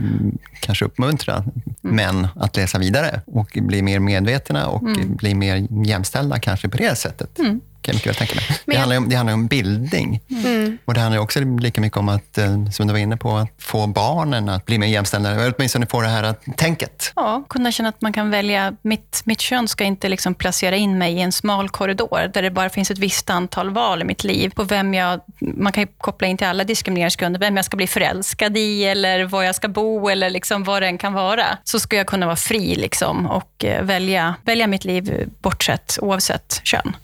kanske uppmuntra mm. män att läsa vidare och bli mer medvetna och mm. bli mer jämställda kanske på det sättet. Mm kan jag mycket väl tänka mig. Det, jag... handlar om, det handlar om bildning. Mm. Och det handlar också lika mycket om att, eh, som du var inne på, att få barnen att bli mer jämställda. Eller åtminstone få det här att, tänket. Ja, kunna känna att man kan välja. Mitt, mitt kön ska inte liksom placera in mig i en smal korridor, där det bara finns ett visst antal val i mitt liv. På vem jag, man kan koppla in till alla diskrimineringsgrunder, vem jag ska bli förälskad i, eller var jag ska bo, eller liksom Liksom vad det än kan vara. Så ska jag kunna vara fri liksom, och eh, välja, välja mitt liv bortsett, oavsett kön.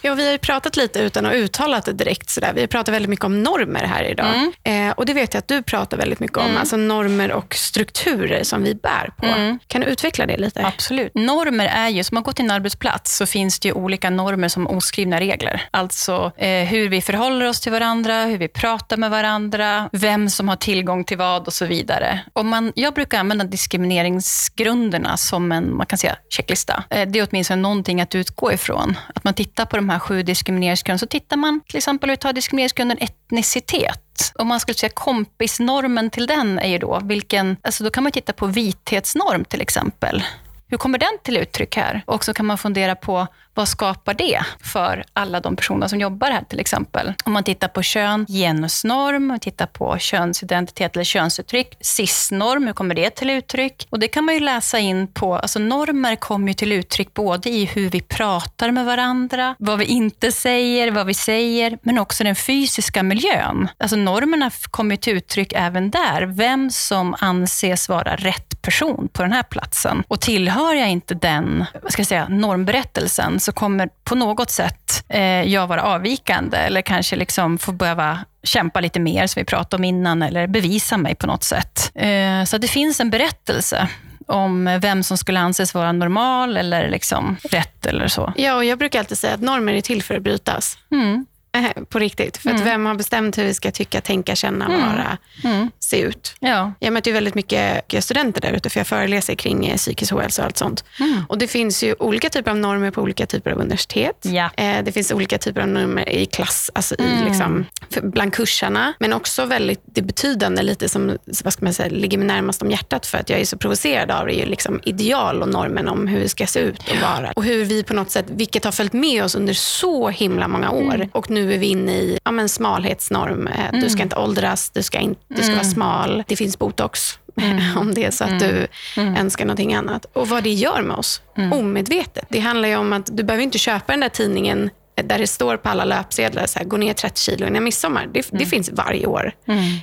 Ja, vi har ju pratat lite utan att uttala det direkt. Sådär. Vi har pratat väldigt mycket om normer här idag. Mm. Eh, och Det vet jag att du pratar väldigt mycket om. Alltså normer och strukturer som vi bär på. Mm. Kan du utveckla det lite? Absolut. Normer är ju, som man går till en arbetsplats så finns det ju olika normer som oskrivna regler. Alltså eh, hur vi förhåller oss till varandra, hur vi pratar med varandra, vem som har tillgång till vad och så vidare. Och man, jag brukar använda diskrimineringsgrunderna som en man kan säga, checklista. Eh, det är åtminstone någonting att utgå ifrån. Att man tittar på de här sju diskrimineringsgrunderna, så tittar man till exempel, vi tar diskrimineringsgrunden etnicitet. Om man skulle säga kompisnormen till den är ju då, vilken, alltså då kan man titta på vithetsnorm till exempel. Hur kommer den till uttryck här? Och så kan man fundera på vad skapar det för alla de personer som jobbar här till exempel? Om man tittar på kön, genusnorm, man tittar på könsidentitet eller könsuttryck, cisnorm, hur kommer det till uttryck? Och det kan man ju läsa in på, alltså normer kommer ju till uttryck både i hur vi pratar med varandra, vad vi inte säger, vad vi säger, men också den fysiska miljön. Alltså normerna kommer till uttryck även där, vem som anses vara rätt person på den här platsen. Och tillhör jag inte den, vad ska jag säga, normberättelsen så kommer på något sätt eh, jag vara avvikande eller kanske liksom få behöva kämpa lite mer, som vi pratade om innan, eller bevisa mig på något sätt. Eh, så det finns en berättelse om vem som skulle anses vara normal eller liksom rätt eller så. Ja, och jag brukar alltid säga att normer är till för att brytas. Mm. Eh, På riktigt. För Mm. vem har bestämt hur vi ska tycka, tänka, känna, Mm. vara, Mm. Se ut? Ja. Jag möter ju väldigt mycket studenter där ute, för jag föreläser kring eh, psykisk ohälsa och allt sånt. Mm. Och Det finns ju olika typer av normer på olika typer av universitet. Ja. Eh, Det finns olika typer av normer i klass, alltså i Mm. liksom, bland kursarna. Men också väldigt det betydande, lite som vad ska man säga, ligger mig närmast om hjärtat för att jag är så provocerad av det, ju liksom ideal och normen om hur vi ska se ut och vara. Och hur vi på något sätt, vilket har följt med oss under så himla många år. Mm. Och nu är vi inne i ja, men smalhetsnorm. Eh, Du ska inte åldras, du ska, inte, du ska vara smal. Det finns botox om det är så att du önskar någonting annat. Och vad det gör med oss, omedvetet. Det handlar ju om att du behöver inte köpa den där tidningen där det står på alla löpsedlar, så här, gå ner 30 kilo innan midsommar. Det, det finns varje år.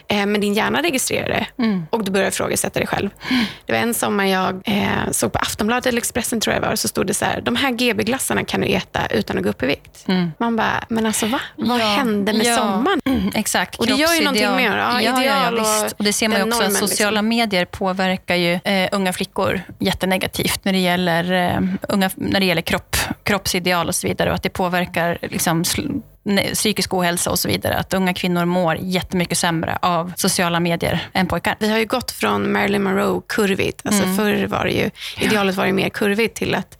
Eh, men din hjärna registrerar det och du börjar ifrågasätta dig själv. Det var en sommar jag eh, såg på Aftonbladet eller Expressen, tror jag var, så stod det så här, de här GB-glassarna kan du äta utan att gå upp i vikt. Man bara, men alltså va? Vad Ja. hände med Ja. sommaren? Mm, Exakt. Och det gör ju någonting med. Ja, ja, ja, ja, ideal och. Och det ser man ju också normen, liksom. sociala medier påverkar ju eh, unga flickor jättenegativt när det gäller, eh, unga, när det gäller kropp, kroppsideal och så vidare. Och att det påverkar liksom, sl- psykisk ohälsa och så vidare. Att unga kvinnor mår jättemycket sämre av sociala medier än pojkar. Vi har ju gått från Marilyn Monroe kurvigt. Alltså Mm. Förr var det ju, idealet var ju mer kurvigt till att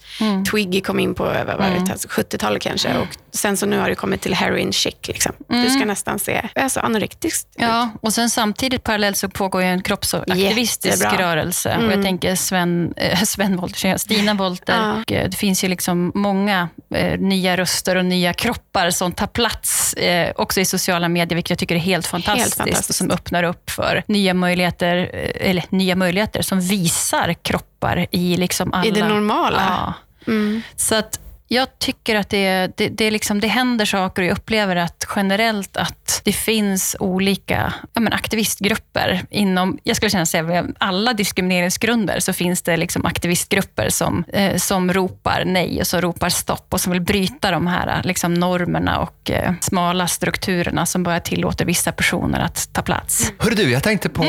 Twiggy kom in på Mm. det, alltså 70-talet kanske. Och sen så nu har det kommit till heroin chic. Liksom. Du ska nästan se alltså anorektiskt. Mm. Ja, och sen samtidigt parallellt så pågår ju en kroppsaktivistisk Jättebra. rörelse. Och jag tänker Sven, äh, Sven jag, Stina Wollter. Ja. Eh, det finns ju liksom många eh, nya röster och nya kroppar som tar plats eh, också i sociala medier, vilket jag tycker är helt fantastiskt. fantastiskt. Som öppnar upp för nya möjligheter, eh, eller nya möjligheter som visar kroppar i liksom alla... I det normala. Ja. Mm. Så att jag tycker att det, det, det, liksom, det händer saker och jag upplever att generellt att det finns olika ja, men aktivistgrupper inom, jag skulle känna säga alla diskrimineringsgrunder så finns det liksom aktivistgrupper som, eh, som ropar nej och som ropar stopp och som vill bryta de här liksom, normerna och eh, smala strukturerna som bara tillåter vissa personer att ta plats. Hörru du, jag tänkte på,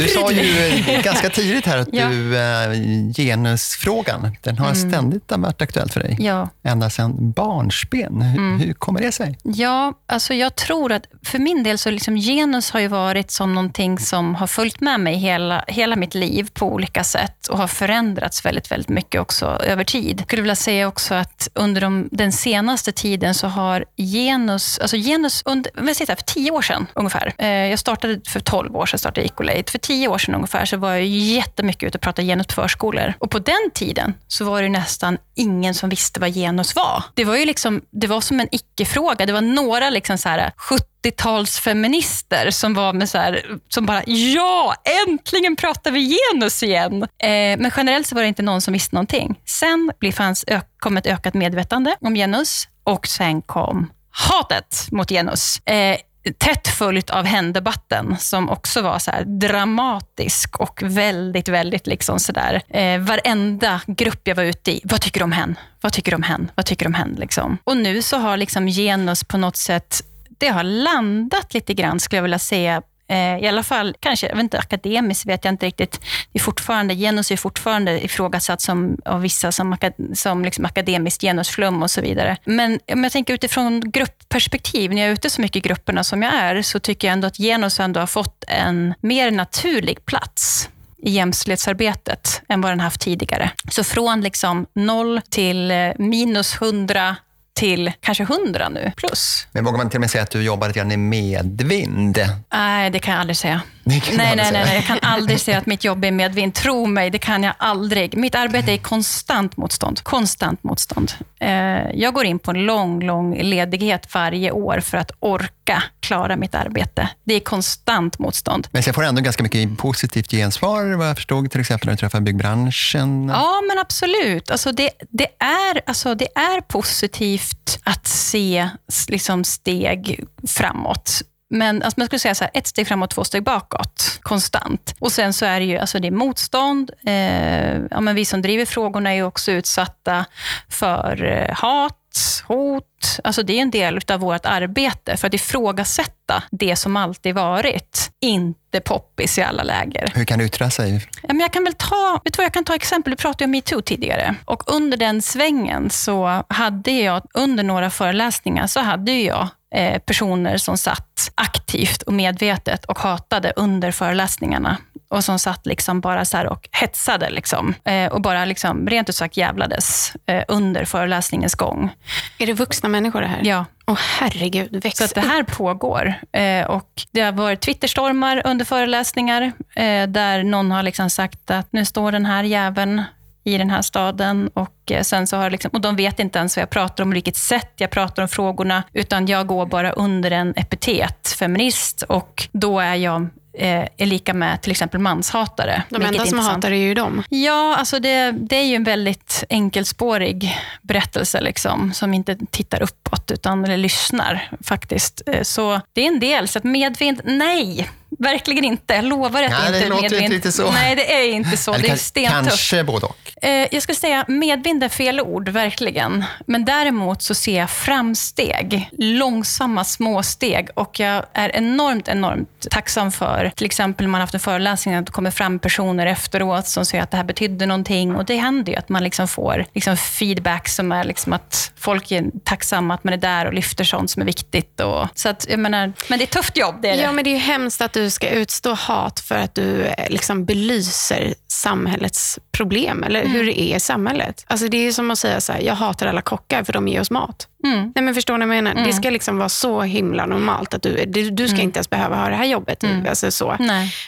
du sa ju eh, ganska tidigt här att Ja. du, eh, genusfrågan, den har ständigt varit aktuell för dig. Ja. Ända sedan barnsben. Hur, hur kommer det sig? Ja, alltså jag tror att för min del så liksom genus har ju varit som någonting som har följt med mig hela, hela mitt liv på olika sätt och har förändrats väldigt, väldigt mycket också över tid. Jag skulle vilja säga också att under de, den senaste tiden så har genus, alltså genus under, vad säger jag, för tio år sedan ungefär. Eh, Jag startade för 12 år sedan, startade Ecolate. För tio år sedan ungefär så var jag jättemycket ute och pratade genus på förskolor. Och på den tiden så var det nästan ingen som visste vad genus var. Det var ju liksom, det var som en icke-fråga. Det var några liksom så här 80-talsfeminister som var med så här, som bara, ja, äntligen pratar vi genus igen. Eh, men generellt så var det inte någon som visste någonting. Sen blev- fanns, ö- kom ett ökat medvetande om genus och sen kom hatet mot genus. Eh, tätt följt av hen-debatten som också var så här dramatisk och väldigt, väldigt liksom sådär. Eh, varenda grupp jag var ute i, vad tycker du om hen? Vad tycker du om hen? Vad tycker du om hen? Liksom. Och nu så har liksom genus på något sätt det har landat lite grann, skulle jag vilja säga, eh, i alla fall, kanske, jag vet inte, akademiskt vet jag inte riktigt. Det är fortfarande, genus är fortfarande ifrågasatt som, av vissa som, som liksom akademiskt genusflum och så vidare. Men om jag tänker utifrån gruppperspektiv, när jag är ute så mycket i grupperna som jag är, så tycker jag ändå att genus ändå har fått en mer naturlig plats i jämställdhetsarbetet än vad den haft tidigare. Så från liksom noll till eh, minus hundra till kanske 100 nu, plus. Men vågar man till och med säga att du jobbar lite grann i medvind? Nej, det kan jag aldrig säga. Nej, nej, nej, nej, jag kan aldrig säga att mitt jobb är medvind. Tro mig, det kan jag aldrig. Mitt arbete är konstant motstånd. Konstant motstånd. Eh, jag går in på en lång, lång ledighet varje år för att orka klara mitt arbete. Det är konstant motstånd. Men jag får ändå ganska mycket positivt gensvar, vad jag förstod, till exempel när du träffar byggbranschen. Ja, men absolut. Alltså det, det, är, alltså det är positivt att se liksom steg framåt. Men alltså man skulle säga så här, ett steg framåt, två steg bakåt, konstant. Och sen så är det ju alltså det är motstånd. Eh, ja, men vi som driver frågorna är också utsatta för eh, hat, hot. Alltså det är en del av vårt arbete för att ifrågasätta det som alltid varit. Inte poppis i alla läger. Hur kan det yttra sig? Ja, men jag kan väl ta, vet vad, jag kan ta exempel. Du pratade om metoo tidigare. Och under den svängen så hade jag, under några föreläsningar, så hade jag personer som satt aktivt och medvetet och hatade under föreläsningarna. Och som satt liksom bara så och hetsade. Liksom. Eh, och bara liksom, rent ut sagt jävlades eh, under föreläsningens gång. Är det vuxna människor det här? Ja. Åh oh, herregud, väx Så att det här pågår. och det har varit Twitterstormar under föreläsningar, där någon har liksom sagt att nu står den här jäveln i den här staden. Och, eh, sen så har liksom, och de vet inte ens vad jag pratar om, vilket sätt jag pratar om frågorna, utan jag går bara under en epitet, feminist, och då är jag eh, är lika med till exempel manshatare. De enda som hatar är ju dem. Ja, alltså det, det är ju en väldigt enkelspårig berättelse, liksom, som inte tittar uppåt, utan eller lyssnar faktiskt. Eh, så det är en del. Så att medvind, nej, Verkligen inte. Jag lovar att ja, det inte är medvind. Inte riktigt så. Nej, det är inte så. det är stentufft. Kanske både och. Eh, jag skulle säga medvind är fel ord, verkligen. Men däremot så ser jag framsteg. Långsamma små steg. Och jag är enormt, enormt tacksam för, till exempel man har haft en föreläsning, att det kommer fram personer efteråt som säger att det här betydde någonting. Och det händer ju att man liksom får liksom feedback som är liksom att folk är tacksamma att man är där och lyfter sånt som är viktigt. Och, så att, jag menar, men det är ett tufft jobb. Det är det. Ja, men det är ju hemskt att du ska utstå hat för att du eh, liksom belyser samhällets problem, eller mm. hur det är i samhället. Alltså det är som att säga så här, jag hatar alla kockar för de ger oss mat. Mm. Nej, men förstår ni vad jag menar? Mm. Det ska liksom vara så himla normalt att du, du ska mm. inte ens behöva ha det här jobbet. Mm. Alltså så.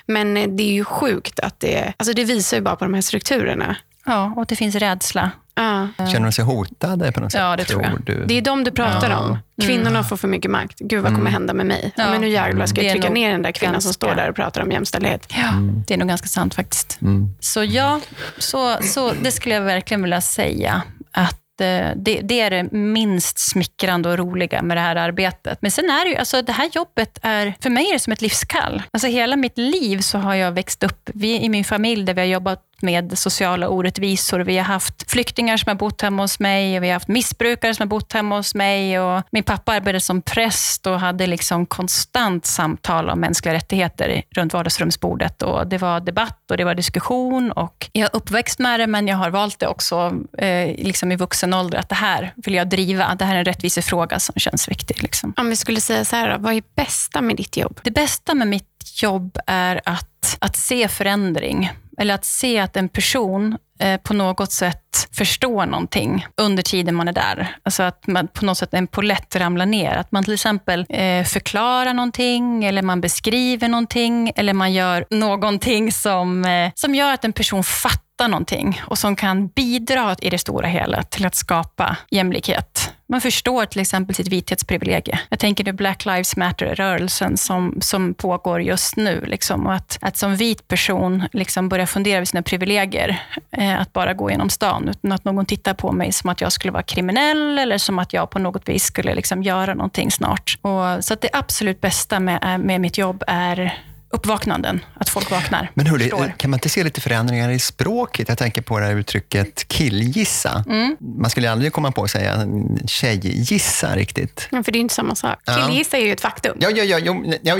Men eh, det är ju sjukt att det, alltså det visar ju bara på de här strukturerna. Ja, och det finns rädsla. Ja. Känner de sig hotade på något sätt? Ja, det tror, jag. Du? Det är de du pratar ja. om. Kvinnorna mm. får för mycket makt. Gud, vad kommer mm. hända med mig? Ja. Men nu jävlar ska jag trycka ner den där kvinnan ganska... som står där och pratar om jämställdhet. Ja, mm. det är nog ganska sant faktiskt. Mm. Så ja, så, så det skulle jag verkligen vilja säga. Att Eh, det, det, är det minst smickrande och roliga med det här arbetet. Men sen är det ju, alltså det här jobbet är, för mig är det som ett livskall. Alltså hela mitt liv så har jag växt upp vi, i min familj där vi har jobbat med sociala orättvisor. Vi har haft flyktingar som har bott hemma hos mig och vi har haft missbrukare som har bott hemma hos mig. Och min pappa arbetade som präst och hade liksom konstant samtal om mänskliga rättigheter runt vardagsrumsbordet. Och det var debatt och det var diskussion. Och jag är uppväxt med det, men jag har valt det också eh, liksom i vuxen ålder, att det här vill jag driva. Det här är en rättvisefråga som känns viktig. Liksom. Om vi skulle säga så här, då, vad är bästa med ditt jobb? Det bästa med mitt jobb är att, att se förändring eller att se att en person eh, på något sätt förstår någonting under tiden man är där. Alltså att man på något sätt en polett ramlar ner. Att man till exempel eh, förklarar någonting, eller man beskriver någonting, eller man gör någonting som, eh, som gör att en person fattar någonting och som kan bidra i det stora hela till att skapa jämlikhet man förstår till exempel sitt vithetsprivilegie. Jag tänker nu Black Lives Matter-rörelsen som, som pågår just nu. Liksom, och att, att som vit person liksom börja fundera över sina privilegier. Eh, att bara gå genom stan utan att någon tittar på mig som att jag skulle vara kriminell eller som att jag på något vis skulle liksom göra någonting snart. Och, så att det absolut bästa med, eh, med mitt jobb är uppvaknanden, att folk vaknar. Men hörde, kan man inte se lite förändringar i språket? Jag tänker på det här uttrycket killgissa. Mm. Man skulle aldrig komma på att säga tjejgissa riktigt. Ja, för det är inte samma sak. Killgissa är ju ett faktum. Ja, ja, ja, ja, ja,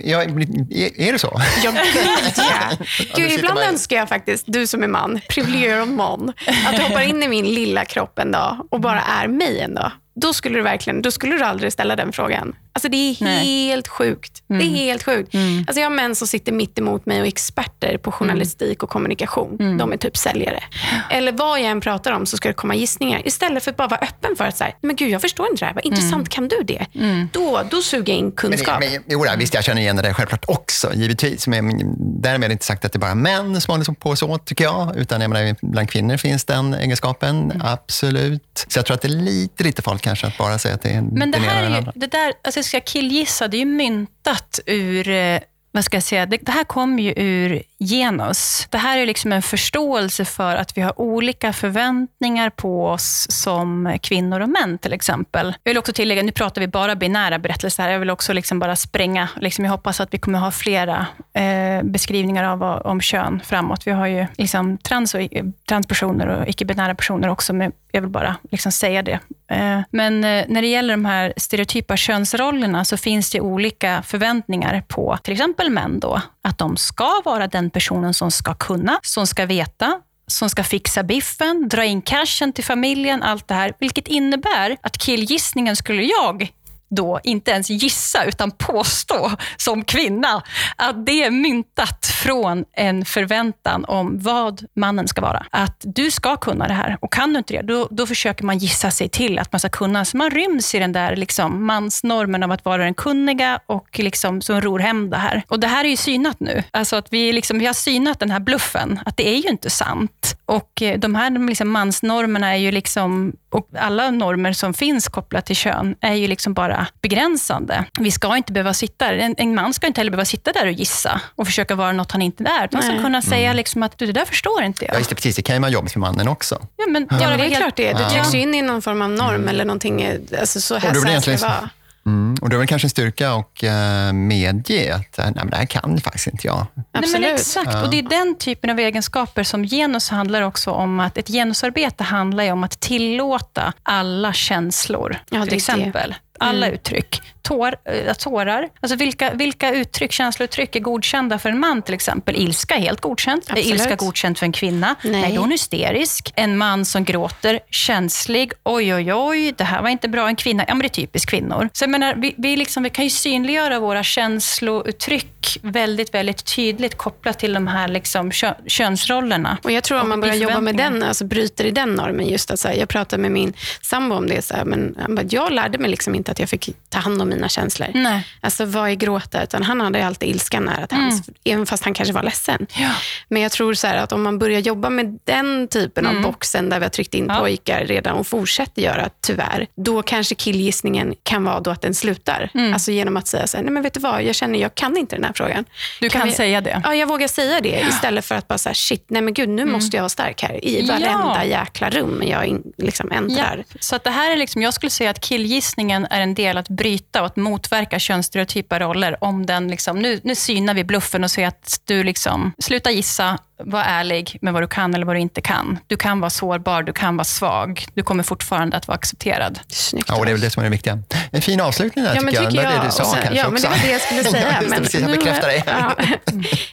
ja, är det så? Ja, gud, ja. Gud, ibland önskar jag faktiskt, du som är man, privilegierad man, att du hoppar in i min lilla kropp en dag och bara är mig en dag då skulle du verkligen, då skulle du aldrig ställa den frågan. Alltså det är Nej. helt sjukt. Mm. Det är mm. helt sjukt. Mm. Alltså jag har män som sitter mitt emot mig och är experter på journalistik och kommunikation. Mm. De är typ säljare. Eller vad jag än pratar om så ska det komma gissningar. Istället för att bara vara öppen för att säga, men gud jag förstår inte det här. Vad intressant, mm. kan du det? Mm. Då, då suger jag in kunskap. Men, men, jo, visst, jag känner igen det självklart också, givetvis. Men därmed inte sagt att det är bara män som håller på så, tycker jag. Utan jag menar, bland kvinnor finns den egenskapen, absolut. Så jag tror att det är lite, lite farligt kanske att bara säga att det är Men det här är ju, det där, alltså ska killgissa, det är ju myntat ur eh, vad ska jag säga, det, det här kommer ju ur genus. Det här är liksom en förståelse för att vi har olika förväntningar på oss som kvinnor och män till exempel. Jag vill också tillägga, nu pratar vi bara binära berättelser här. Jag vill också liksom bara spränga, liksom jag hoppas att vi kommer ha flera eh, beskrivningar av om kön framåt. Vi har ju liksom trans och, transpersoner och icke-binära personer också, men jag vill bara liksom säga det. Eh, men eh, när det gäller de här stereotypa könsrollerna så finns det olika förväntningar på till exempel män då, att de ska vara den personen som ska kunna, som ska veta, som ska fixa biffen, dra in cashen till familjen, allt det här. Vilket innebär att killgissningen skulle jag då inte ens gissa utan påstå som kvinna att det är myntat från en förväntan om vad mannen ska vara. Att du ska kunna det här och kan du inte det, då, då försöker man gissa sig till att man ska kunna. Så man ryms i den där liksom, mansnormen av att vara den kunniga och liksom, som ror hem det här. Och det här är ju synat nu. Alltså att vi, liksom, vi har synat den här bluffen, att det är ju inte sant. Och eh, de här liksom, mansnormerna är ju liksom, och alla normer som finns kopplat till kön, är ju liksom bara begränsande. Vi ska inte behöva sitta en, en man ska inte heller behöva sitta där och gissa och försöka vara något han inte är. Man ska kunna säga mm. liksom att, du, det där förstår inte jag. Ja, just det, precis. Det kan ju vara jobbigt för mannen också. Ja, men, ja, ja det är klart det. Du trycks in i någon form av norm mm. eller någonting. Alltså, så här, så här ska det vara. Mm. Och det är väl kanske en styrka att uh, medge att nej, men det här kan faktiskt inte jag. Nej, men exakt, ja. och det är den typen av egenskaper som genus handlar också om. att Ett genusarbete handlar om att tillåta alla känslor. Ja, till exempel. Det alla mm. uttryck. Tår, äh, tårar. Alltså vilka, vilka uttryck, känslouttryck är godkända för en man till exempel? Ilska är helt godkänt. Absolut. Är ilska godkänt för en kvinna? Nej. Nej, då är hon hysterisk. En man som gråter, känslig. Oj, oj, oj, det här var inte bra. En kvinna, ja men det är typiskt kvinnor. Så jag menar, vi, vi, liksom, vi kan ju synliggöra våra känslouttryck väldigt, väldigt tydligt kopplat till de här liksom, kö, könsrollerna. Och jag tror om man börjar jobba med den, alltså bryter i den normen, just att så här, jag pratade med min sambo om det, så här, men jag lärde mig liksom inte inte att jag fick ta hand om mina känslor. Nej. Alltså vad är gråta? Utan han hade alltid ilskan nära till mm. även fast han kanske var ledsen. Ja. Men jag tror så att om man börjar jobba med den typen mm. av boxen där vi har tryckt in ja. pojkar redan och fortsätter göra, tyvärr, då kanske killgissningen kan vara då att den slutar. Mm. Alltså genom att säga så här, nej men vet du vad, jag känner jag kan inte den här frågan. Du kan, kan vi... säga det? Ja, jag vågar säga det ja. istället för att bara säga shit, nej men gud, nu mm. måste jag vara stark här i varenda jäkla rum jag in, liksom äntrar. Så att det här är liksom, jag skulle säga att killgissningen är en del att bryta och att motverka könsstereotypa roller. Om den liksom, nu, nu synar vi bluffen och säger att du liksom, sluta gissa, var ärlig med vad du kan eller vad du inte kan. Du kan vara sårbar, du kan vara svag. Du kommer fortfarande att vara accepterad. Snyggt. Ja, och det är väl det som är det viktiga. En fin avslutning där, ja, tycker, jag. Det var det du sa sen, kanske Ja, men det var det jag skulle säga. men, precis, jag bekräftar dig. Ja.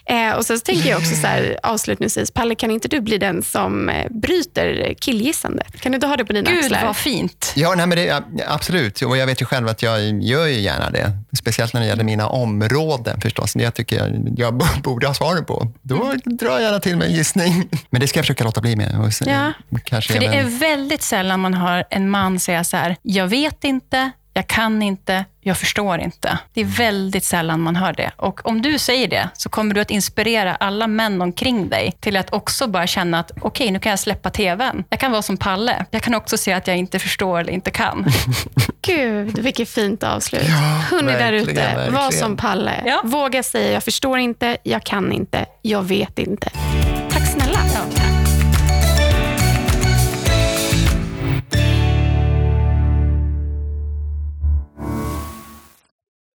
eh, och så tänker jag också så här, avslutningsvis, Palle, kan inte du bli den som eh, bryter killgissandet? Kan du inte ha det på dina Gud, axlar? Gud, vad fint. Ja, nej, men det, absolut. Och jag vet ju själv att jag gör ju gärna det. Speciellt när det gäller mina områden förstås. Det jag tycker jag, jag borde ha svaret på. Då mm. drar jag gärna till med en gissning. Men det ska jag försöka låta bli med. Ja, kanske för det även... är väldigt sällan man hör en man säga så här, jag vet inte, jag kan inte, jag förstår inte. Det är väldigt sällan man hör det. Och om du säger det, så kommer du att inspirera alla män omkring dig till att också bara känna att okej, okay, nu kan jag släppa TVn. Jag kan vara som Palle. Jag kan också se att jag inte förstår eller inte kan. Gud, vilket fint avslut. Ja, Hörni där ute, var som Palle. Ja. Våga säga jag förstår inte, jag kan inte, jag vet inte.